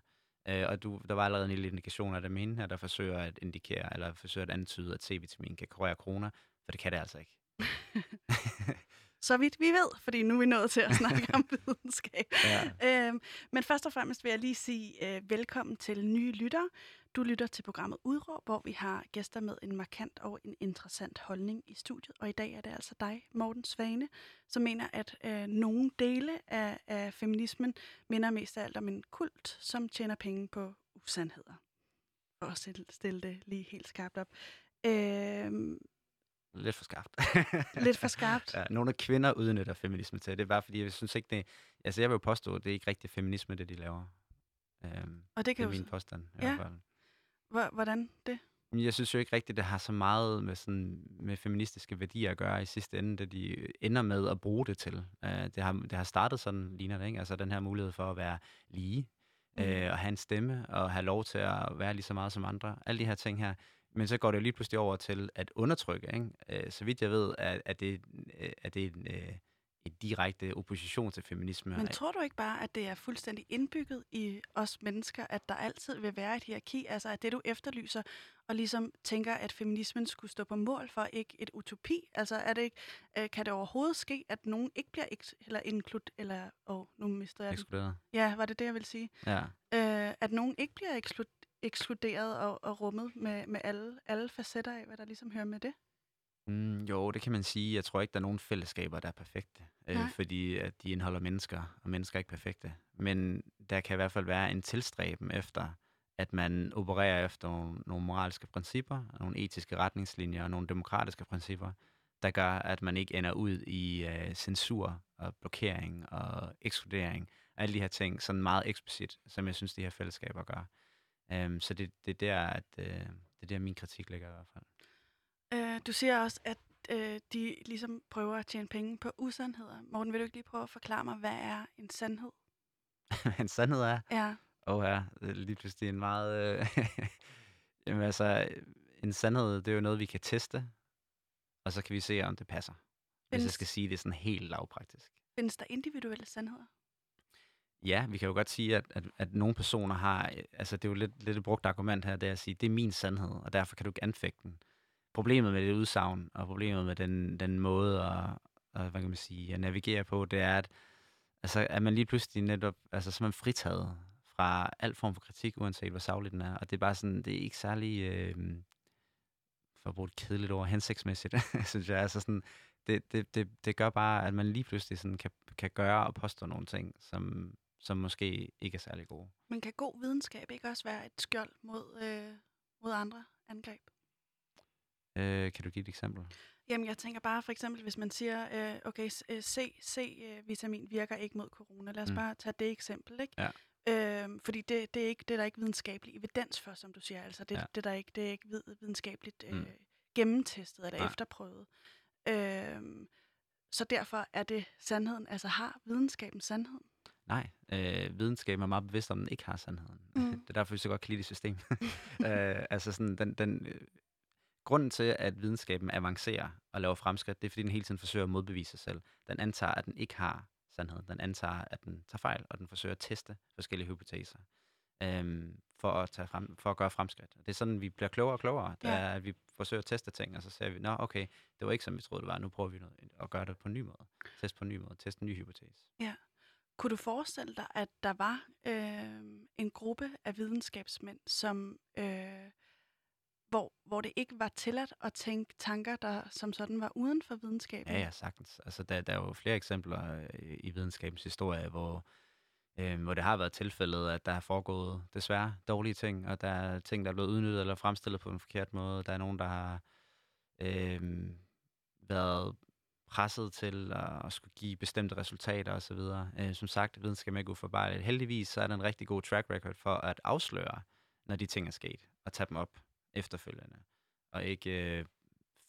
Øh, og du, der var allerede en lille indikation af det mine her, der forsøger at indikere, eller forsøger at antyde, at C-vitamin kan kurere corona, for det kan det altså ikke. så vidt vi ved, fordi nu er vi nået til at snakke om videnskab. Ja. Øhm, men først og fremmest vil jeg lige sige øh, velkommen til nye lytter. Du lytter til programmet Udråb, hvor vi har gæster med en markant og en interessant holdning i studiet. Og i dag er det altså dig, Morten Svane, som mener, at øh, nogle dele af, af feminismen minder mest af alt om en kult, som tjener penge på usandheder. For at stille, det lige helt skarpt op. Øh, Lidt for skarpt. lidt for skarpt. ja, nogle af kvinder udnytter feminisme til. Det er bare fordi, jeg synes ikke, det... Altså, jeg vil jo påstå, at det er ikke rigtig feminisme, det de laver. Øhm, Og det det kan er jo... min påstand. I Ja. hvert fald. Hvor- Hvordan det? Jeg synes jo ikke rigtigt, det har så meget med, sådan, med feministiske værdier at gøre i sidste ende, det de ender med at bruge det til. Uh, det, har, det har startet sådan, ligner det, ikke? Altså den her mulighed for at være lige, Mm. mm. øh, og have en stemme, og have lov til at være lige så meget som andre. Alle de her ting her. Men så går det jo lige pludselig over til at undertrykke. Ikke? Uh, så vidt jeg ved, er, er det, øh, er det en, uh, et direkte opposition til feminisme. Men tror du ikke bare, at det er fuldstændig indbygget i os mennesker, at der altid vil være et hierarki? Altså at det, du efterlyser, og ligesom tænker, at feminismen skulle stå på mål for ikke et utopi? Altså er det ikke, øh, kan det overhovedet ske, at nogen ikke bliver eks- eller inklud, eller, åh, oh, nu mister jeg den. Ekskluderet. Ja, var det det, jeg ville sige? Ja. Øh, at nogen ikke bliver eksklud- ekskluderet og, og rummet med, med alle, alle facetter af, hvad der ligesom hører med det? Mm, jo, det kan man sige. Jeg tror ikke, der er nogen fællesskaber, der er perfekte. Øh, fordi at de indeholder mennesker, og mennesker er ikke perfekte. Men der kan i hvert fald være en tilstræben efter, at man opererer efter nogle, nogle moralske principper, nogle etiske retningslinjer og nogle demokratiske principper, der gør, at man ikke ender ud i øh, censur og blokering og ekskludering. Alle de her ting, sådan meget eksplicit, som jeg synes, de her fællesskaber gør. Um, så det, det, er der, at, øh, det er der, min kritik ligger i hvert fald. Øh, du siger også, at øh, de ligesom prøver at tjene penge på usandheder. Morten, vil du ikke lige prøve at forklare mig, hvad er en sandhed? en sandhed er, Ja, Åh ja, det er lige pludselig en meget... Øh, jamen altså, en sandhed, det er jo noget, vi kan teste, og så kan vi se, om det passer. Hvis jeg Findes- skal sige det sådan helt lavpraktisk. findes der individuelle sandheder? Ja, vi kan jo godt sige, at, at, at nogle personer har... øh, Altså, det er jo lidt, lidt et brugt argument her, det er at sige, det er min sandhed, og derfor kan du ikke anfægte den. Problemet med det udsagn, og problemet med den, den måde at, at, hvad kan man sige, at navigere på, det er, at altså, er man lige pludselig netop, altså, så er man fritaget fra al form for kritik, uanset hvor savlig den er. Og det er bare sådan, det er ikke særlig, øh, for at bruge et kedeligt ord, hensigtsmæssigt, synes jeg. Altså sådan, det, det, det, det gør bare, at man lige pludselig sådan kan, kan gøre og påstå nogle ting, som, som måske ikke er særlig gode. Men kan god videnskab ikke også være et skjold mod, øh, mod andre angreb? Øh, kan du give et eksempel? Jamen, jeg tænker bare for eksempel, hvis man siger, øh, okay, øh, C, C-vitamin virker ikke mod corona. Lad os mm. Bare tage det eksempel, ikke? Ja. Øhm, fordi det, det, er ikke, det er der ikke videnskabelig evidens for, som du siger. Altså, det, ja. Det, er der ikke, det er ikke vid- videnskabeligt øh, Mm. gennemtestet eller Nej. efterprøvet. Øhm, så derfor er det sandheden, altså har videnskaben sandhed? Nej, øh, videnskaben er meget bevidst om, at den ikke har sandheden. Mm. Mm. det er derfor, vi så godt kan lide det system. øh, altså sådan, den, den, øh, grunden til, at videnskaben avancerer og laver fremskridt, det er, fordi den hele tiden forsøger at modbevise sig selv. Den antager, at den ikke har sandhed. Den antager, at den tager fejl, og den forsøger at teste forskellige hypoteser øhm, for, at tage frem, for at gøre fremskridt. Det er sådan, vi bliver klogere og klogere. Ja. er, at vi forsøger at teste ting, og så ser vi, nå okay, det var ikke som vi troede, det var. Nu prøver vi noget, at gøre det på en ny måde. Test på en ny måde. Teste en ny hypotese. Kunne du forestille dig, at der var øh, en gruppe af videnskabsmænd, som, øh, hvor, hvor det ikke var tilladt at tænke tanker, der som sådan var uden for videnskaben? Ja, ja, sagtens. Altså, der, der er jo flere eksempler øh, i videnskabens historie, hvor, øh, hvor det har været tilfældet, at der er foregået desværre dårlige ting, og der er ting, der er blevet udnyttet eller fremstillet på en forkert måde. Der er nogen, der har øh, været presset til at, at skulle give bestemte resultater osv. Øh, som sagt, videnskab er ikke uforbarligt. Heldigvis så er der en rigtig god track record for at afsløre, når de ting er sket, og tage dem op efterfølgende, og ikke øh,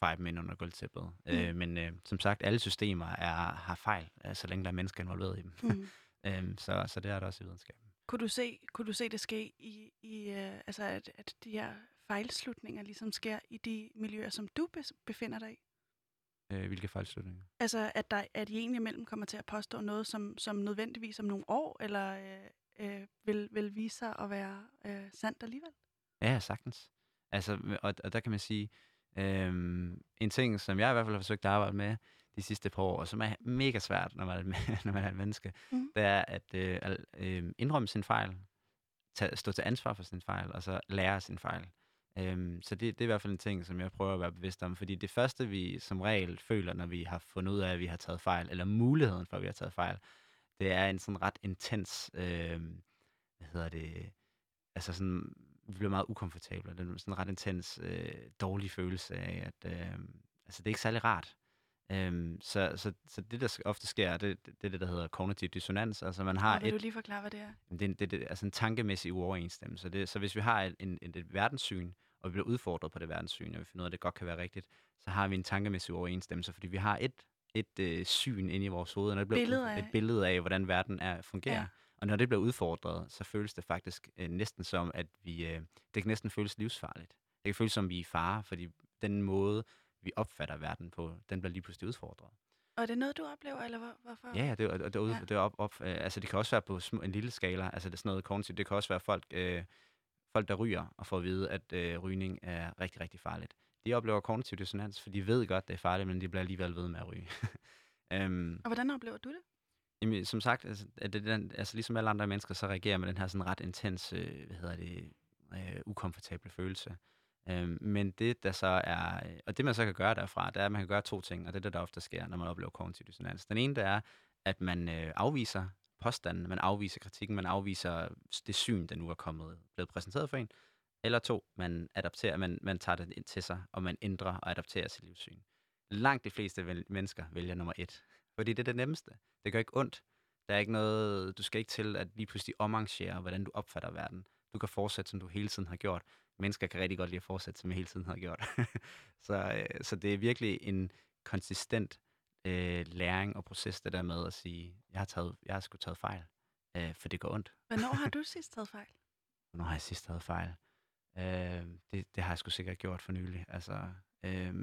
feje dem ind under gulvtæppet. Mm. Øh, men øh, som sagt, alle systemer er, har fejl, øh, så længe der er mennesker involveret i dem. Mm. øhm, så, så det er der også i videnskaben. Kunne du se, kunne du se det ske i, i øh, altså at, at de her fejlslutninger ligesom sker i de miljøer, som du befinder dig i? Øh, hvilke fejlslutninger? Altså at, der, at I egentlig imellem kommer til at påstå noget, som, som nødvendigvis om nogle år, eller øh, øh, vil, vil vise sig at være øh, sandt alligevel? Ja, sagtens. Altså, og, og der kan man sige, øhm, en ting, som jeg i hvert fald har forsøgt at arbejde med de sidste par år, og som er mega svært, når man er, når man er et menneske, mm. det er at øh, øh, indrømme sin fejl, tage, stå til ansvar for sin fejl, og så lære sin fejl. Øhm, så det, det er i hvert fald en ting, som jeg prøver at være bevidst om, fordi det første, vi som regel føler, når vi har fundet ud af, at vi har taget fejl, eller muligheden for, at vi har taget fejl, det er en sådan ret intens, øh, hvad hedder det, altså sådan, vi bliver meget ukomfortable. Det er sådan en ret intens, øh, dårlig følelse af, at øh, altså, det er ikke særlig rart. Øhm, så, så, så det, der ofte sker, det, det er det, der hedder kognitiv dissonans. Altså man har Og vil et, du lige forklare, hvad det er? det, er- det, det, altså en tankemæssig uoverensstemmelse. Det, så hvis vi har et, en, et, verdenssyn, og vi bliver udfordret på det verdenssyn, og vi finder ud af, at det godt kan være rigtigt, så har vi en tankemæssig uoverensstemmelse, fordi vi har et, et øh, syn inde i vores hoved, og det bliver Billede af- et billede af, hvordan verden er, fungerer. Ja. Og når det bliver udfordret, så føles det faktisk øh, næsten som, at vi, øh, det kan næsten føles livsfarligt. Det kan føles som, vi er i fare, fordi den måde, vi opfatter verden på, den bliver lige pludselig udfordret. Og er det noget, du oplever, eller hvor, hvorfor? Ja, ja, det, og det, Ja. ja. det er op, op, øh, altså det kan også være på små, en lille skala, altså det er sådan noget kognitivt, det kan også være folk, øh, folk der ryger og får at vide, at øh, rygning er rigtig, rigtig farligt. De oplever kognitiv dissonans, for de ved godt, det er farligt, men de bliver alligevel ved med at ryge. øhm, Og hvordan oplever du det? Jamen, som sagt, altså, at det, den, altså, ligesom alle andre mennesker, så reagerer man den her sådan ret intens, øh, hvad hedder det, øh, ukomfortable følelse. Øh, men det, der så er, øh, og det man så kan gøre derfra, det er, at man kan gøre to ting, og det er det, der ofte sker, når man oplever kognitiv dissonans. Den ene, det er, at man øh, afviser påstanden, man afviser kritikken, man afviser det syn, der nu er kommet, blevet præsenteret for en. Eller to, man adapterer, man, man tager det ind til sig, og man ændrer og adapterer sit livssyn. Langt de fleste vel- mennesker vælger nummer et, fordi det er det nemmeste. Det gør ikke ondt. Der er ikke noget, du skal ikke til at lige pludselig omarrangere, hvordan du opfatter verden. Du kan fortsætte, som du hele tiden har gjort. Mennesker kan rigtig godt lide at fortsætte, som jeg hele tiden har gjort. så, øh, så det er virkelig en konsistent øh, læring og proces, det der med at sige, jeg har, taget, jeg har sgu taget fejl, øh, for det går ondt. Hvornår har du sidst taget fejl? Hvornår har jeg sidst taget fejl? Øh, det, det har jeg sgu sikkert gjort for nylig. Altså, øh,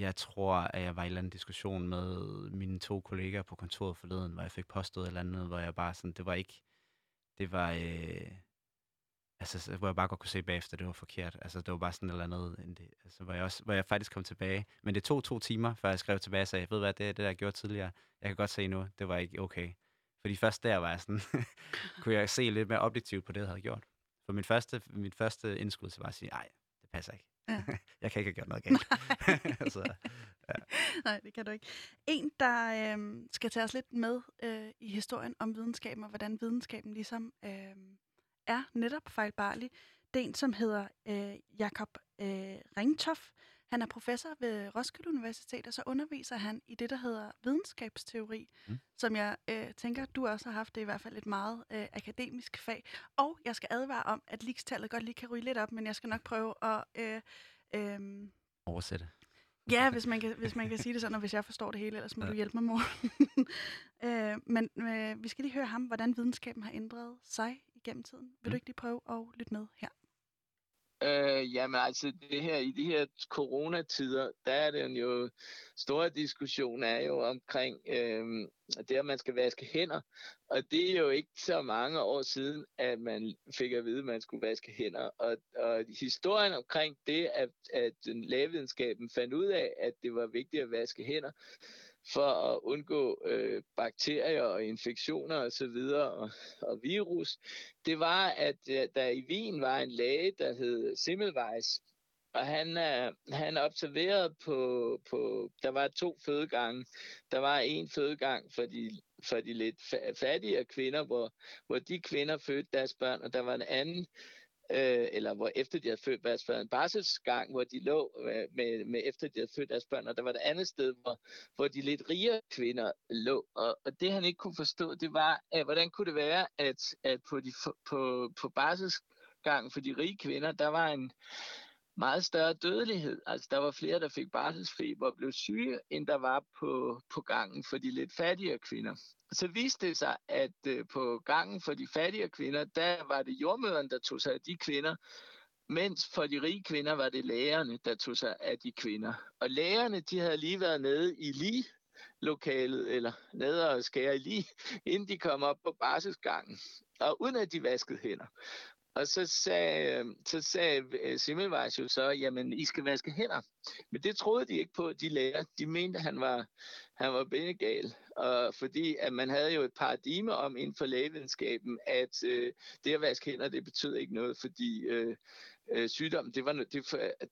jeg tror, at jeg var i en eller anden diskussion med mine to kollegaer på kontoret forleden, hvor jeg fik påstået et eller andet, hvor jeg bare sådan, det var ikke, det var, øh, altså, hvor jeg bare godt kunne se bagefter, det var forkert. Altså, det var bare sådan et eller andet, end det, altså, hvor, jeg også, hvor jeg faktisk kom tilbage. Men det tog to timer, før jeg skrev tilbage og sagde, ved hvad, det er det, der jeg gjorde tidligere. Jeg kan godt se nu, det var ikke okay. Fordi først der var jeg sådan, kunne jeg se lidt mere objektivt på det, jeg havde gjort. For min første, mit første indskud, så var at sige, nej, det passer ikke. Ja. jeg kan ikke have gjort noget galt. så, Nej, det kan du ikke. En, der øh, skal tage os lidt med øh, i historien om videnskaben, og hvordan videnskaben ligesom øh, er netop fejlbarlig, det er en, som hedder øh, Jakob øh, Ringtoff. Han er professor ved Roskilde Universitet, og så underviser han i det, der hedder videnskabsteori, mm. Som jeg øh, tænker, du også har haft det i hvert fald et meget øh, akademisk fag. Og jeg skal advare om, at ligestallet godt lige kan ryge lidt op, men jeg skal nok prøve at... Øh, oversætte. Ja, hvis man, kan, hvis man kan sige det sådan, og hvis jeg forstår det hele, ellers må ja. Du hjælpe mig, mor. øh, men øh, vi skal lige høre ham, hvordan videnskaben har ændret sig igennem tiden. Vil du Mm. ikke lige prøve at lytte med her? Øh, jamen altså, det her, i de her coronatider, der er den jo, store diskussion er jo omkring øh, det, at man skal vaske hænder. Og det er jo ikke så mange år siden, at man fik at vide, at man skulle vaske hænder. Og, og historien omkring det, at, at lægevidenskaben fandt ud af, at det var vigtigt at vaske hænder, for at undgå øh, bakterier og infektioner osv. Og, så videre, og, og virus, det var, at øh, der i Wien var en læge, der hed Simmelweis, og han, øh, han observerede på, på, der var to fødegange. Der var en fødegang for de, for de lidt fattigere kvinder, hvor, hvor de kvinder fødte deres børn, og der var en anden, øh, eller hvor efter de havde født deres børn, en barselsgang, hvor de lå med, med, med efter de havde født deres børn, og der var et andet sted, hvor, hvor de lidt rigere kvinder lå. Og, og det han ikke kunne forstå, det var, at hvordan kunne det være, at, at på, de, på, på barselsgangen for de rige kvinder, der var en meget større dødelighed. Altså der var flere, der fik barselsfeber og blev syge, end der var på, på gangen for de lidt fattigere kvinder. Så viste det sig, at øh, på gangen for de fattigere kvinder, der var det jordmøderne, der tog sig af de kvinder, mens for de rige kvinder var det lægerne, der tog sig af de kvinder. Og lægerne, de havde lige været nede i lige lokalet, eller nede og skære lige, inden de kom op på barselsgangen, og uden at de vaskede hænder og så sagde, så sagde øh, Simmelweis jo så, jamen, I skal vaske hænder. Men det troede de ikke på, de lærer. De mente, at han var, han var benegal. Og fordi at man havde jo et paradigme om inden for lægevidenskaben, at øh, det at vaske hænder, det betød ikke noget, fordi øh, øh, sygdom, det var, det,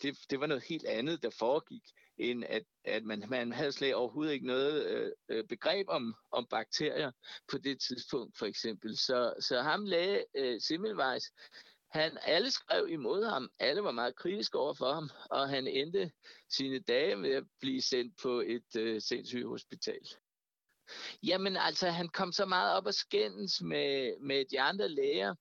det, det var noget helt andet, der foregik, end at, at man, man havde slet overhovedet ikke noget øh, øh, begreb om, om bakterier på det tidspunkt, for eksempel. Så, så ham læge øh, Simmelweis, han, alle skrev imod ham, alle var meget kritiske over for ham, og han endte sine dage med at blive sendt på et øh, sindssygt hospital. Jamen altså, han kom så meget op og skændes med, med de andre læger,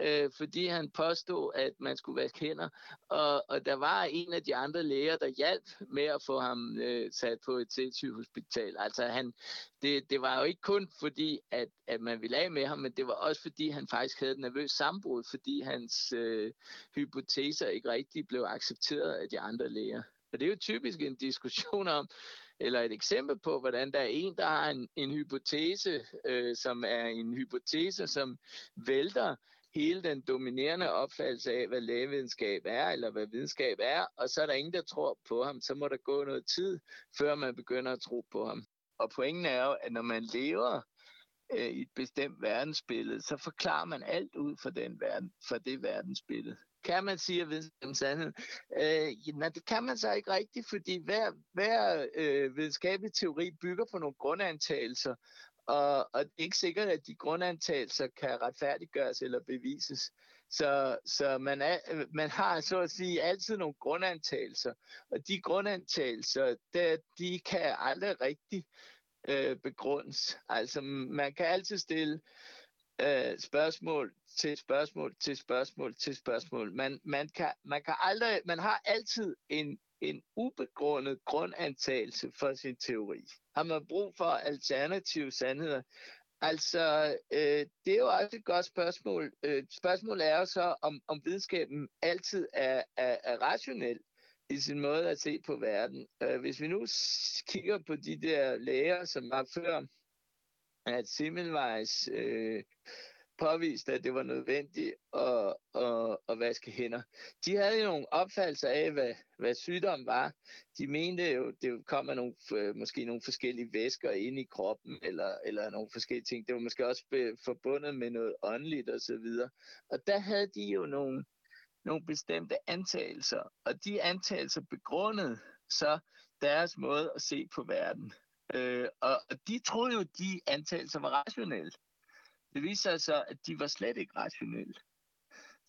øh, fordi han påstod, at man skulle vaske hænder. Og, og der var en af de andre læger, der hjalp med at få ham øh, sat på et sindssygehospital. Altså, han, det, det var jo ikke kun fordi, at, at man ville af med ham, men det var også fordi, han faktisk havde et nervøs sambrud, fordi hans øh, hypoteser ikke rigtig blev accepteret af de andre læger. Og det er jo typisk en diskussion om, eller et eksempel på, hvordan der er en, der har en, en hypotese, øh, som er en hypotese, som vælter hele den dominerende opfattelse af, hvad lægevidenskab er, eller hvad videnskab er, og så er der ingen, der tror på ham. Så må der gå noget tid, før man begynder at tro på ham. Og pointen er jo, at når man lever øh, i et bestemt verdensbillede, så forklarer man alt ud fra, den verden, fra det verdensbillede kan man sige at videnskaben sandhed? Øh, nej, det kan man så ikke rigtigt, fordi hver, hver øh, videnskabelig teori bygger på nogle grundantagelser, og, og det er ikke sikkert, at de grundantagelser kan retfærdiggøres eller bevises. Så, så man, er, man har så at sige altid nogle grundantagelser, og de grundantagelser, der, de kan aldrig rigtig øh, begrundes. Altså man kan altid stille øh, spørgsmål til spørgsmål til spørgsmål til spørgsmål. Man, man, kan, man, kan aldrig, man har altid en, en ubegrundet grundantagelse for sin teori. Har man brug for alternative sandheder? Altså, øh, det er jo også et godt spørgsmål. Øh, spørgsmålet er jo så, om, om videnskaben altid er, er, er rationel i sin måde at se på verden. Øh, hvis vi nu kigger på de der læger, som var før, at Simmelweis øh, påviste, at det var nødvendigt at, at, at vaske hænder. De havde jo nogle opfattelser af, hvad, hvad sygdom var. De mente jo, det kom af nogle, øh, måske nogle forskellige væsker ind i kroppen, eller, eller nogle forskellige ting. Det var måske også øh, forbundet med noget åndeligt osv. Og, og der havde de jo nogle, nogle bestemte antagelser, og de antagelser begrundede så deres måde at se på verden. Øh, og, og de troede jo, at de antagelser var rationelle. Det viser sig så, at de var slet ikke rationelle.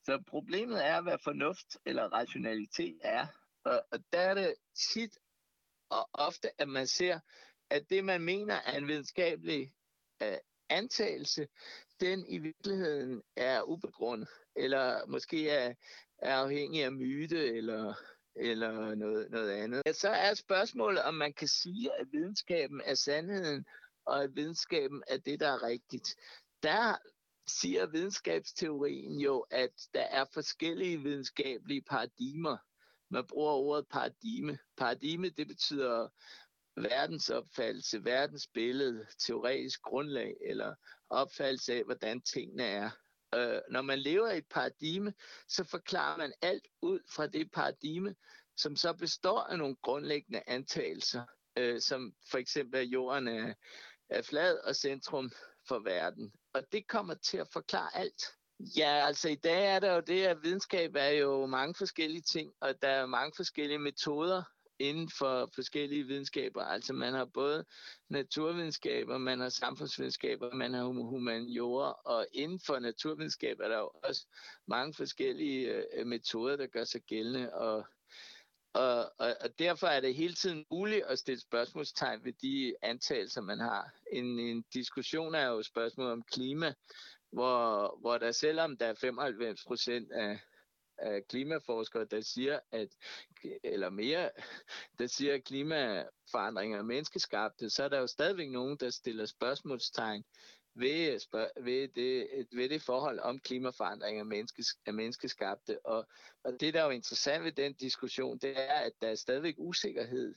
Så problemet er, hvad fornuft eller rationalitet er. Og, og der er det tit og ofte, at man ser, at det, man mener er en videnskabelig øh, antagelse, den i virkeligheden er ubegrundet, eller måske er, er afhængig af myte, eller, eller noget, noget andet. Så er spørgsmålet, om man kan sige, at videnskaben er sandheden, og at videnskaben er det, der er rigtigt der siger videnskabsteorien jo, at der er forskellige videnskabelige paradigmer. Man bruger ordet paradigme. Paradigme, det betyder verdensopfattelse, verdensbillede, teoretisk grundlag eller opfattelse af, hvordan tingene er. Øh, når man lever i et paradigme, så forklarer man alt ud fra det paradigme, som så består af nogle grundlæggende antagelser, øh, som for eksempel, at jorden er, er flad og centrum for verden. Og det kommer til at forklare alt. Ja, altså i dag er der jo det, at videnskab er jo mange forskellige ting, og der er mange forskellige metoder inden for forskellige videnskaber. Altså man har både naturvidenskaber, man har samfundsvidenskaber, man har humaniora, og inden for naturvidenskab er der jo også mange forskellige øh, metoder, der gør sig gældende, og og, og, og derfor er det hele tiden muligt at stille spørgsmålstegn ved de antagelser, man har. En, en diskussion er jo spørgsmål om klima, hvor, hvor der selvom der er 95 procent af, af klimaforskere, der siger, at, eller mere, der siger, at klimaforandringer er menneskeskabte, så er der jo stadigvæk nogen, der stiller spørgsmålstegn ved, ved, det, ved det forhold om klimaforandringer menneskes, er menneskeskabte. Og, og det, der er jo interessant ved den diskussion, det er, at der er stadigvæk usikkerhed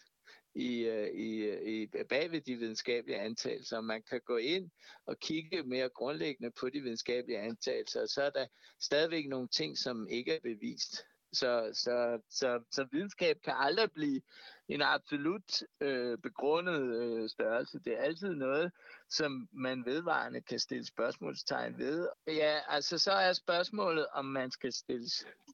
Øh, i, i, i bagved de videnskabelige antagelser. Man kan gå ind og kigge mere grundlæggende på de videnskabelige antagelser, og så er der stadigvæk nogle ting, som ikke er bevist. Så, så, så, så videnskab kan aldrig blive en absolut øh, begrundet øh, størrelse. Det er altid noget, som man vedvarende kan stille spørgsmålstegn ved. Ja, altså så er spørgsmålet, om man skal stille,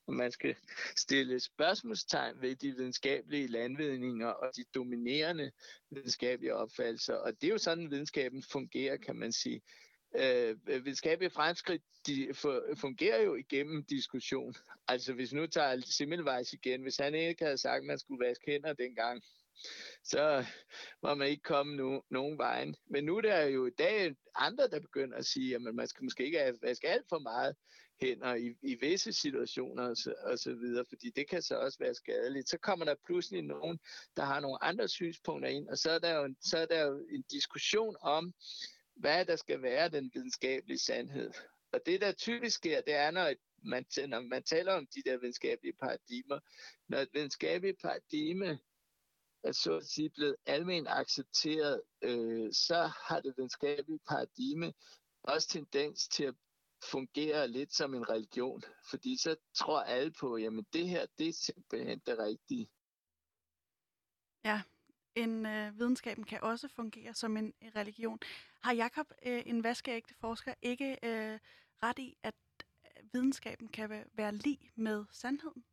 om man skal stille spørgsmålstegn ved de videnskabelige landvidninger og de dominerende videnskabelige opfattelser. Og det er jo sådan, videnskaben fungerer, kan man sige Øh, øh, videnskabelige fremskridt de fungerer jo igennem diskussion. Altså hvis nu tager Simmelweis igen, hvis han ikke havde sagt, at man skulle vaske hænder dengang, så var man ikke kommet no, nogen vejen. Men nu der er der jo i dag andre, der begynder at sige, at man skal måske ikke vaske alt for meget hænder i, i visse situationer og så, og så videre, fordi det kan så også være skadeligt. Så kommer der pludselig nogen, der har nogle andre synspunkter ind, og så er der jo, så er der jo en diskussion om, hvad der skal være den videnskabelige sandhed. Og det, der typisk sker, det er, når man, når man taler om de der videnskabelige paradigmer, når et videnskabeligt paradigme er så at sige blevet almindeligt accepteret, øh, så har det videnskabelige paradigme også tendens til at fungere lidt som en religion, fordi så tror alle på, jamen det her, det er simpelthen det rigtige. Ja, en øh, videnskaben kan også fungere som en, religion. Har Jakob, øh, en vaskeægte forsker, ikke øh, ret i, at øh, videnskaben kan være, lige med sandheden?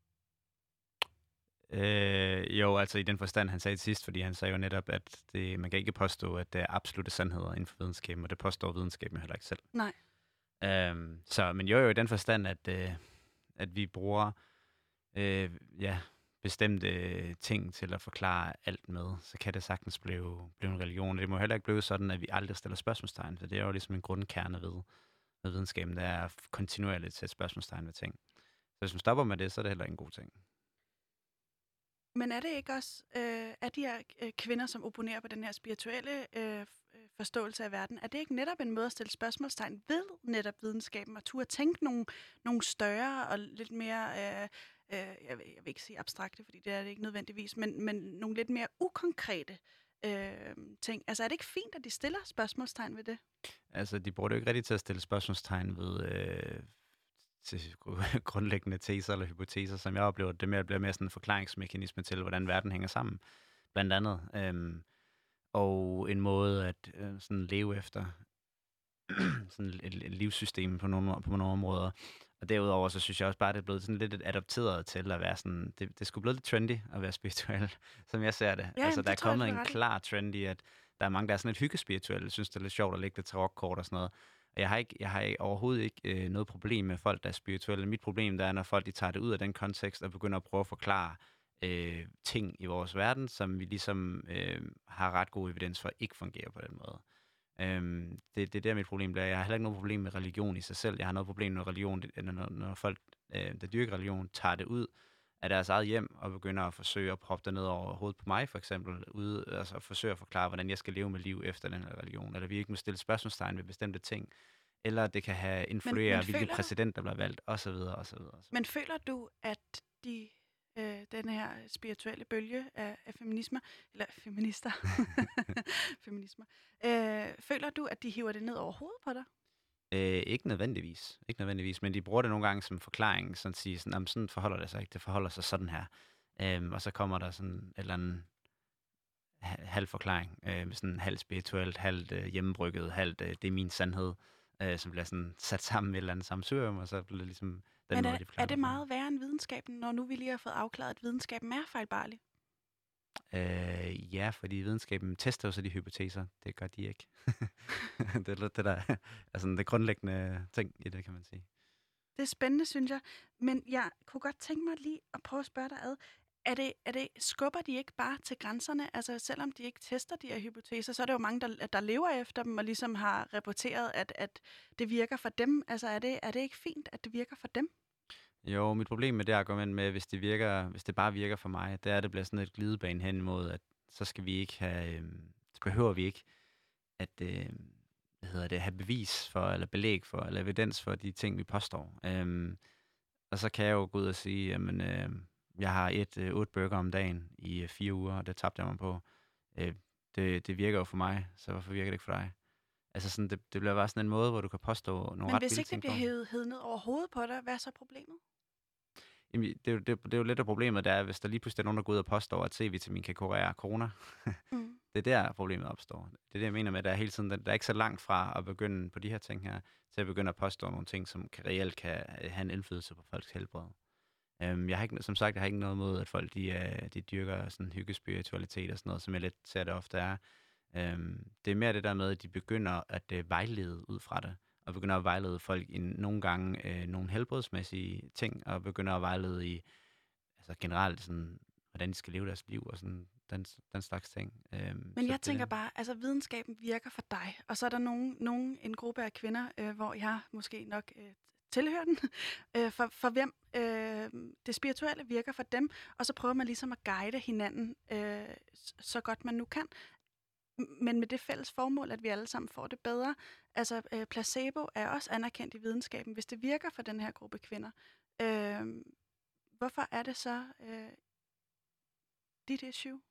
Øh, jo, altså i den forstand, han sagde sidst, fordi han sagde jo netop, at det, man kan ikke påstå, at det er absolute sandheder inden for videnskaben, og det påstår videnskaben heller ikke selv. Nej. Øhm, så, men jo, jo i den forstand, at, øh, at vi bruger øh, ja, bestemte ting til at forklare alt med, så kan det sagtens blive, blive en religion. Det må heller ikke blive sådan, at vi aldrig stiller spørgsmålstegn, for det er jo ligesom en grundkerne ved, ved videnskaben, der er kontinuerligt at sætte spørgsmålstegn ved ting. Så hvis man stopper med det, så er det heller ikke en god ting. Men er det ikke også, øh, at de her øh, kvinder, som opponerer på den her spirituelle øh, øh, forståelse af verden, er det ikke netop en måde at stille spørgsmålstegn ved netop videnskaben, og turde tænke nogle, nogle større og lidt mere, øh, øh, jeg, vil, jeg vil ikke sige abstrakte, fordi det er det ikke nødvendigvis, men, men nogle lidt mere ukonkrete øh, ting. Altså er det ikke fint, at de stiller spørgsmålstegn ved det? Altså, de bruger det jo ikke rigtigt til at stille spørgsmålstegn ved øh, til grundlæggende teser eller hypoteser, som jeg oplever, det mere bliver mere sådan en forklaringsmekanisme til, hvordan verden hænger sammen, blandt andet. Øhm, og en måde at øh, sådan leve efter sådan et, et livssystem på nogle, på nogle områder. Og derudover, så synes jeg også bare, det er blevet sådan lidt adopteret til at være sådan, det, det skulle blive lidt trendy at være spirituel, som jeg ser det. Ja, altså, det der er kommet jeg, en klar trend i, at der er mange, der er sådan lidt hyggespirituelle, synes det er lidt sjovt at lægge det til rockkort og sådan noget. Jeg har, ikke, jeg har overhovedet ikke øh, noget problem med folk, der er spirituelle. Mit problem der er, når folk de tager det ud af den kontekst og begynder at prøve at forklare øh, ting i vores verden, som vi ligesom øh, har ret god evidens for ikke fungerer på den måde. Øhm, det, det er der mit problem der. Jeg har heller ikke noget problem med religion i sig selv. Jeg har noget problem med religion, når, når folk, øh, der dyrker religion, tager det ud af deres eget hjem og begynder at forsøge at proppe det ned over hovedet på mig, for eksempel, ude, altså at forsøge at forklare, hvordan jeg skal leve mit liv efter den her religion, eller vi ikke må stille spørgsmålstegn ved bestemte ting, eller det kan have influere, hvilken føler... præsident, der bliver valgt, osv. osv. Men føler du, at de øh, den her spirituelle bølge af, af feminismer, eller feminister, feminismer, øh, føler du, at de hiver det ned over hovedet på dig? Øh, ikke nødvendigvis. Ikke nødvendigvis, men de bruger det nogle gange som forklaring, sådan at sige, sådan, sådan forholder det sig ikke, det forholder sig sådan her. Øhm, og så kommer der sådan et eller andet halv forklaring, øh, sådan halvt spirituelt, halvt øh, hjemmebrygget, halvt øh, det er min sandhed, øh, som bliver sådan sat sammen med et eller andet samsørum, og så bliver det ligesom den Men måde, er, de er det meget værre end videnskaben, når nu vi lige har fået afklaret, at videnskaben er fejlbarlig? Øh, ja, fordi videnskaben tester jo så de hypoteser. Det gør de ikke. det er lidt det der, altså det grundlæggende ting i det, kan man sige. Det er spændende, synes jeg. Men jeg kunne godt tænke mig lige at prøve at spørge dig ad. Er det, er det, skubber de ikke bare til grænserne? Altså selvom de ikke tester de her hypoteser, så er det jo mange, der, der lever efter dem og ligesom har rapporteret, at, at det virker for dem. Altså er det, er det ikke fint, at det virker for dem? Jo, mit problem med det argument med, hvis det, virker, hvis det bare virker for mig, det er, at det bliver sådan et glidebane hen imod, at så skal vi ikke have, øh, så behøver vi ikke at øh, hvad hedder det, have bevis for, eller belæg for, eller evidens for de ting, vi påstår. Øh, og så kan jeg jo gå ud og sige, jamen, øh, jeg har et øh, otte burger om dagen i øh, fire uger, og det tabte jeg mig på. øh, det, det virker jo for mig, så hvorfor virker det ikke for dig? Altså sådan, det, det bliver bare sådan en måde, hvor du kan påstå nogle Men ret hvis ikke det bliver hævet, hævet ned over hovedet på dig, hvad er så problemet? Jamen, det, er jo- det, det er jo lidt af problemet, der er, hvis der lige pludselig er nogen, der går ud og påstår, at C-vitamin kan kurere corona. Mm. Det er der, problemet opstår. Det er det, jeg mener med, at der er hele tiden, der er ikke så langt fra at begynde på de her ting her, til at begynde at påstå nogle ting, som kan, reelt kan øh, have en indflydelse på folks helbred. Um, jeg har ikke, som sagt, jeg har ikke noget mod, at folk de, uh, de dyrker sådan hyggespiritualitet og sådan noget, som jeg lidt ser det ofte er. Um, det er mere det der med, at de begynder at uh, vejlede ud fra det, og begynder at vejlede folk i nogle gange uh, nogle helbredsmæssige ting, og begynder at vejlede i altså generelt sådan, hvordan de skal leve deres liv og sådan den, den slags ting. Um, Men jeg tænker bare, altså videnskaben virker for dig, og så er der nogen, nogen en gruppe af kvinder, øh, hvor jeg måske nok øh, tilhører den, øh, for, for hvem øh, det spirituelle virker for dem, og så prøver man ligesom at guide hinanden øh, så godt man nu kan. Men med det fælles formål, at vi alle sammen får det bedre. Altså øh, placebo er også anerkendt i videnskaben, hvis det virker for den her gruppe kvinder. Øh, hvorfor er det så øh, dit issue?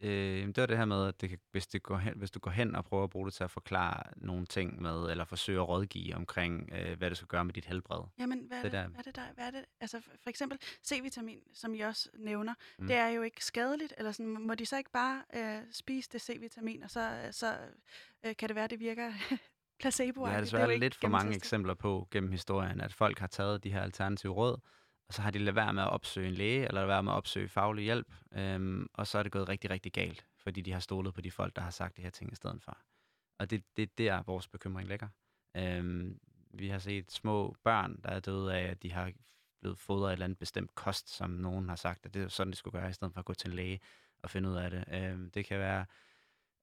Øh, det var det her med, at det kan, hvis, det går hen, hvis du går hen og prøver at bruge det til at forklare nogle ting med, eller forsøge at rådgive omkring, øh, hvad det skal gøre med dit helbred. Jamen, hvad er Det det, der- hvad er det der, hvad er det? Altså for eksempel C-vitamin, som I også nævner, Mm. det er jo ikke skadeligt, eller sådan, må de så ikke bare øh, spise det C-vitamin, og så, så øh, kan det være, det virker placebo Vi har desværre lidt for mange eksempler på gennem historien, at folk har taget de her alternative råd, og så har de lavet være med at opsøge en læge, eller lavet være med at opsøge faglig hjælp, øhm, og så er det gået rigtig, rigtig galt, fordi de har stolet på de folk, der har sagt de her ting i stedet for. Og det, det er der, vores bekymring ligger. Øhm, vi har set små børn, der er døde af, at de har blevet fodret af et eller andet bestemt kost, som nogen har sagt, at det er sådan, det skulle gøre, i stedet for at gå til en læge og finde ud af det. Øhm, det kan være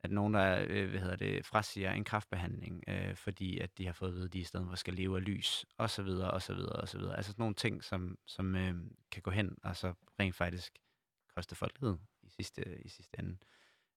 at nogen, der øh, hvad hedder det, frasiger en kraftbehandling, øh, fordi at de har fået at vide, at de i stedet for skal leve af lys, og så videre, og så videre, og så videre. Altså sådan nogle ting, som, som øh, kan gå hen og så rent faktisk koste folk livet i sidste, i sidste ende.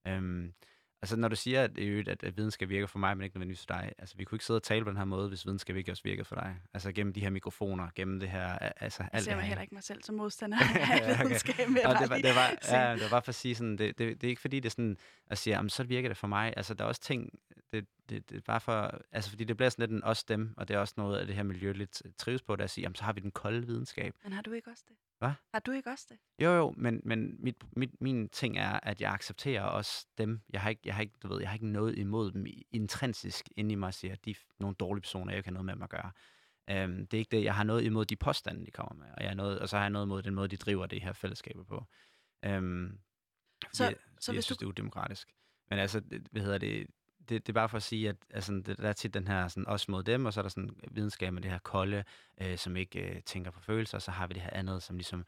Øhm, altså når du siger, at, øvrigt, at, at videnskab virker for mig, men ikke nødvendigvis for dig, altså vi kunne ikke sidde og tale på den her måde, hvis videnskab ikke også virkede for dig. Altså gennem de her mikrofoner, gennem det her, altså Jeg alt ser det her. heller ikke mig selv som modstander Ja, af okay. videnskab. jeg Og det var, det, var, ja, det var bare for at sige sådan, det, det, det er ikke fordi, det er sådan at sige, jamen, så virker det for mig. Altså, der er også ting, det, det, det er bare for, altså, fordi det bliver sådan lidt en os dem, og det er også noget af det her miljø lidt trives på, det er at sige, jamen, så har vi den kolde videnskab. Men har du ikke også det? Hvad? Har du ikke også det? Jo, jo, men, men mit, mit, min ting er, at jeg accepterer også dem. Jeg har ikke, jeg har ikke, du ved, jeg har ikke noget imod dem intrinsisk inde i mig, siger, at de er nogle dårlige personer, jeg ikke har noget med dem at gøre. Um, det er ikke det, jeg har noget imod de påstande, de kommer med, og, jeg har noget, og så har jeg noget imod den måde, de driver det her fællesskaber på. Um, Så- jeg, så jeg hvis synes, du- det er udemokratisk. Men altså, hvad hedder det, det, det er bare for at sige, at altså, det, der er tit den her sådan, os mod dem, og så er der sådan videnskab med det her kolde, øh, som ikke øh, tænker på følelser, og så har vi det her andet, som ligesom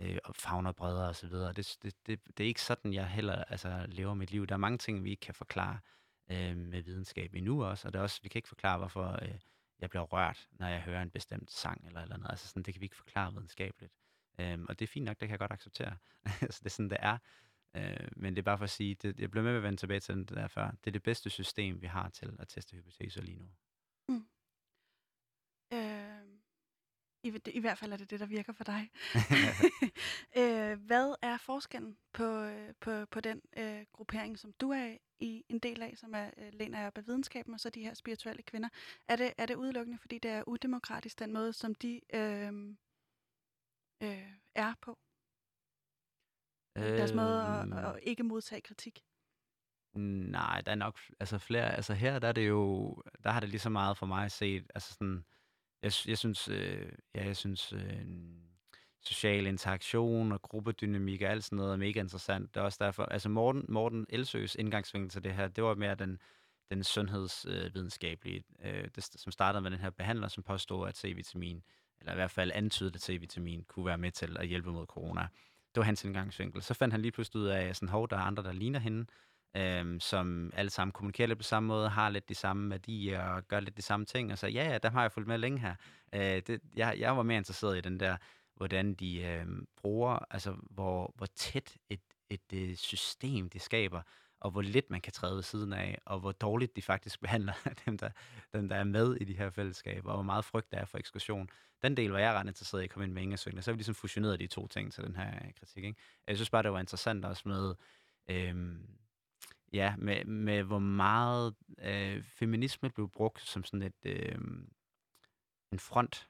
øh, og fagner bredere og så videre. Det, det, det, det er ikke sådan, jeg heller altså, lever mit liv. Der er mange ting, vi ikke kan forklare øh, med videnskab endnu også, og det er også, vi kan ikke forklare, hvorfor øh, jeg bliver rørt, når jeg hører en bestemt sang eller eller andet. Altså sådan, det kan vi ikke forklare videnskabeligt. Øhm, og det er fint nok, det kan jeg godt acceptere. altså, det er sådan, det er. Øh, men det er bare for at sige, det, jeg bliver med at vende tilbage til den der før. Det er det bedste system, vi har til at teste hypoteser lige nu. Øh, i, I hvert fald er det det, der virker for dig. øh, hvad er forskellen på, øh, på, på den øh, gruppering, som du er i en del af, som er øh, læner op af videnskaben, og så de her spirituelle kvinder? Er det, er det udelukkende, fordi det er udemokratisk, den måde, som de øh, øh, er på? Deres måde at, Øhm, at ikke modtage kritik? Nej, der er nok altså flere. Altså her, der er det jo, der har det lige så meget for mig set. Altså sådan, jeg, jeg synes, øh, ja, jeg synes, øh, social interaktion og gruppedynamik og alt sådan noget er mega interessant. Det er også derfor, altså Morten, Morten Elsøs indgangsvinkel til det her, det var mere den, den sundhedsvidenskabelige, øh, det, som startede med den her behandler, som påstod, at C-vitamin, eller i hvert fald antydede, at C-vitamin kunne være med til at hjælpe mod corona. Det var hans indgangsvinkel. Så fandt han lige pludselig ud af, sådan, hov, der er andre, der ligner hende, øhm, som alle sammen kommunikerer lidt på samme måde, har lidt de samme værdier og gør lidt de samme ting, og så ja, ja, der har jeg fulgt med længe her. Øh, det, jeg, jeg var mere interesseret i den der, hvordan de øh, bruger, altså hvor, hvor tæt et, et, et system de skaber, og hvor lidt man kan træde ved siden af, og hvor dårligt de faktisk behandler dem, der, dem, der er med i de her fællesskaber, og hvor meget frygt der er for ekskursion. Den del var jeg ret interesseret i at komme ind med Ingersøgende, så vi ligesom fusioneret de to ting til den her øh, kritik. Ikke? Jeg synes bare, det var interessant også med, øhm, ja, med, med hvor meget øh, feminisme blev brugt som sådan et øh, en front,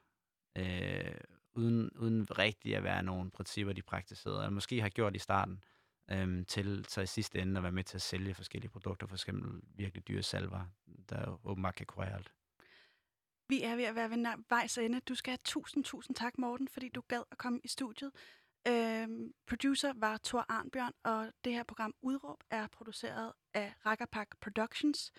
øh, uden, uden rigtig at være nogle principper, de praktiserede, eller måske har gjort i starten, øh, øhm, til så i sidste ende at være med til at sælge forskellige produkter, for eksempel virkelig dyre salver, der åbenbart kan kurere alt. Vi er ved at være ved vejs ende. Du skal have tusind, tusind tak, Morten, fordi du gad at komme i studiet. Øhm, producer var Thor Arnbjørn, og det her program Udråb er produceret af Rakkerpak Productions.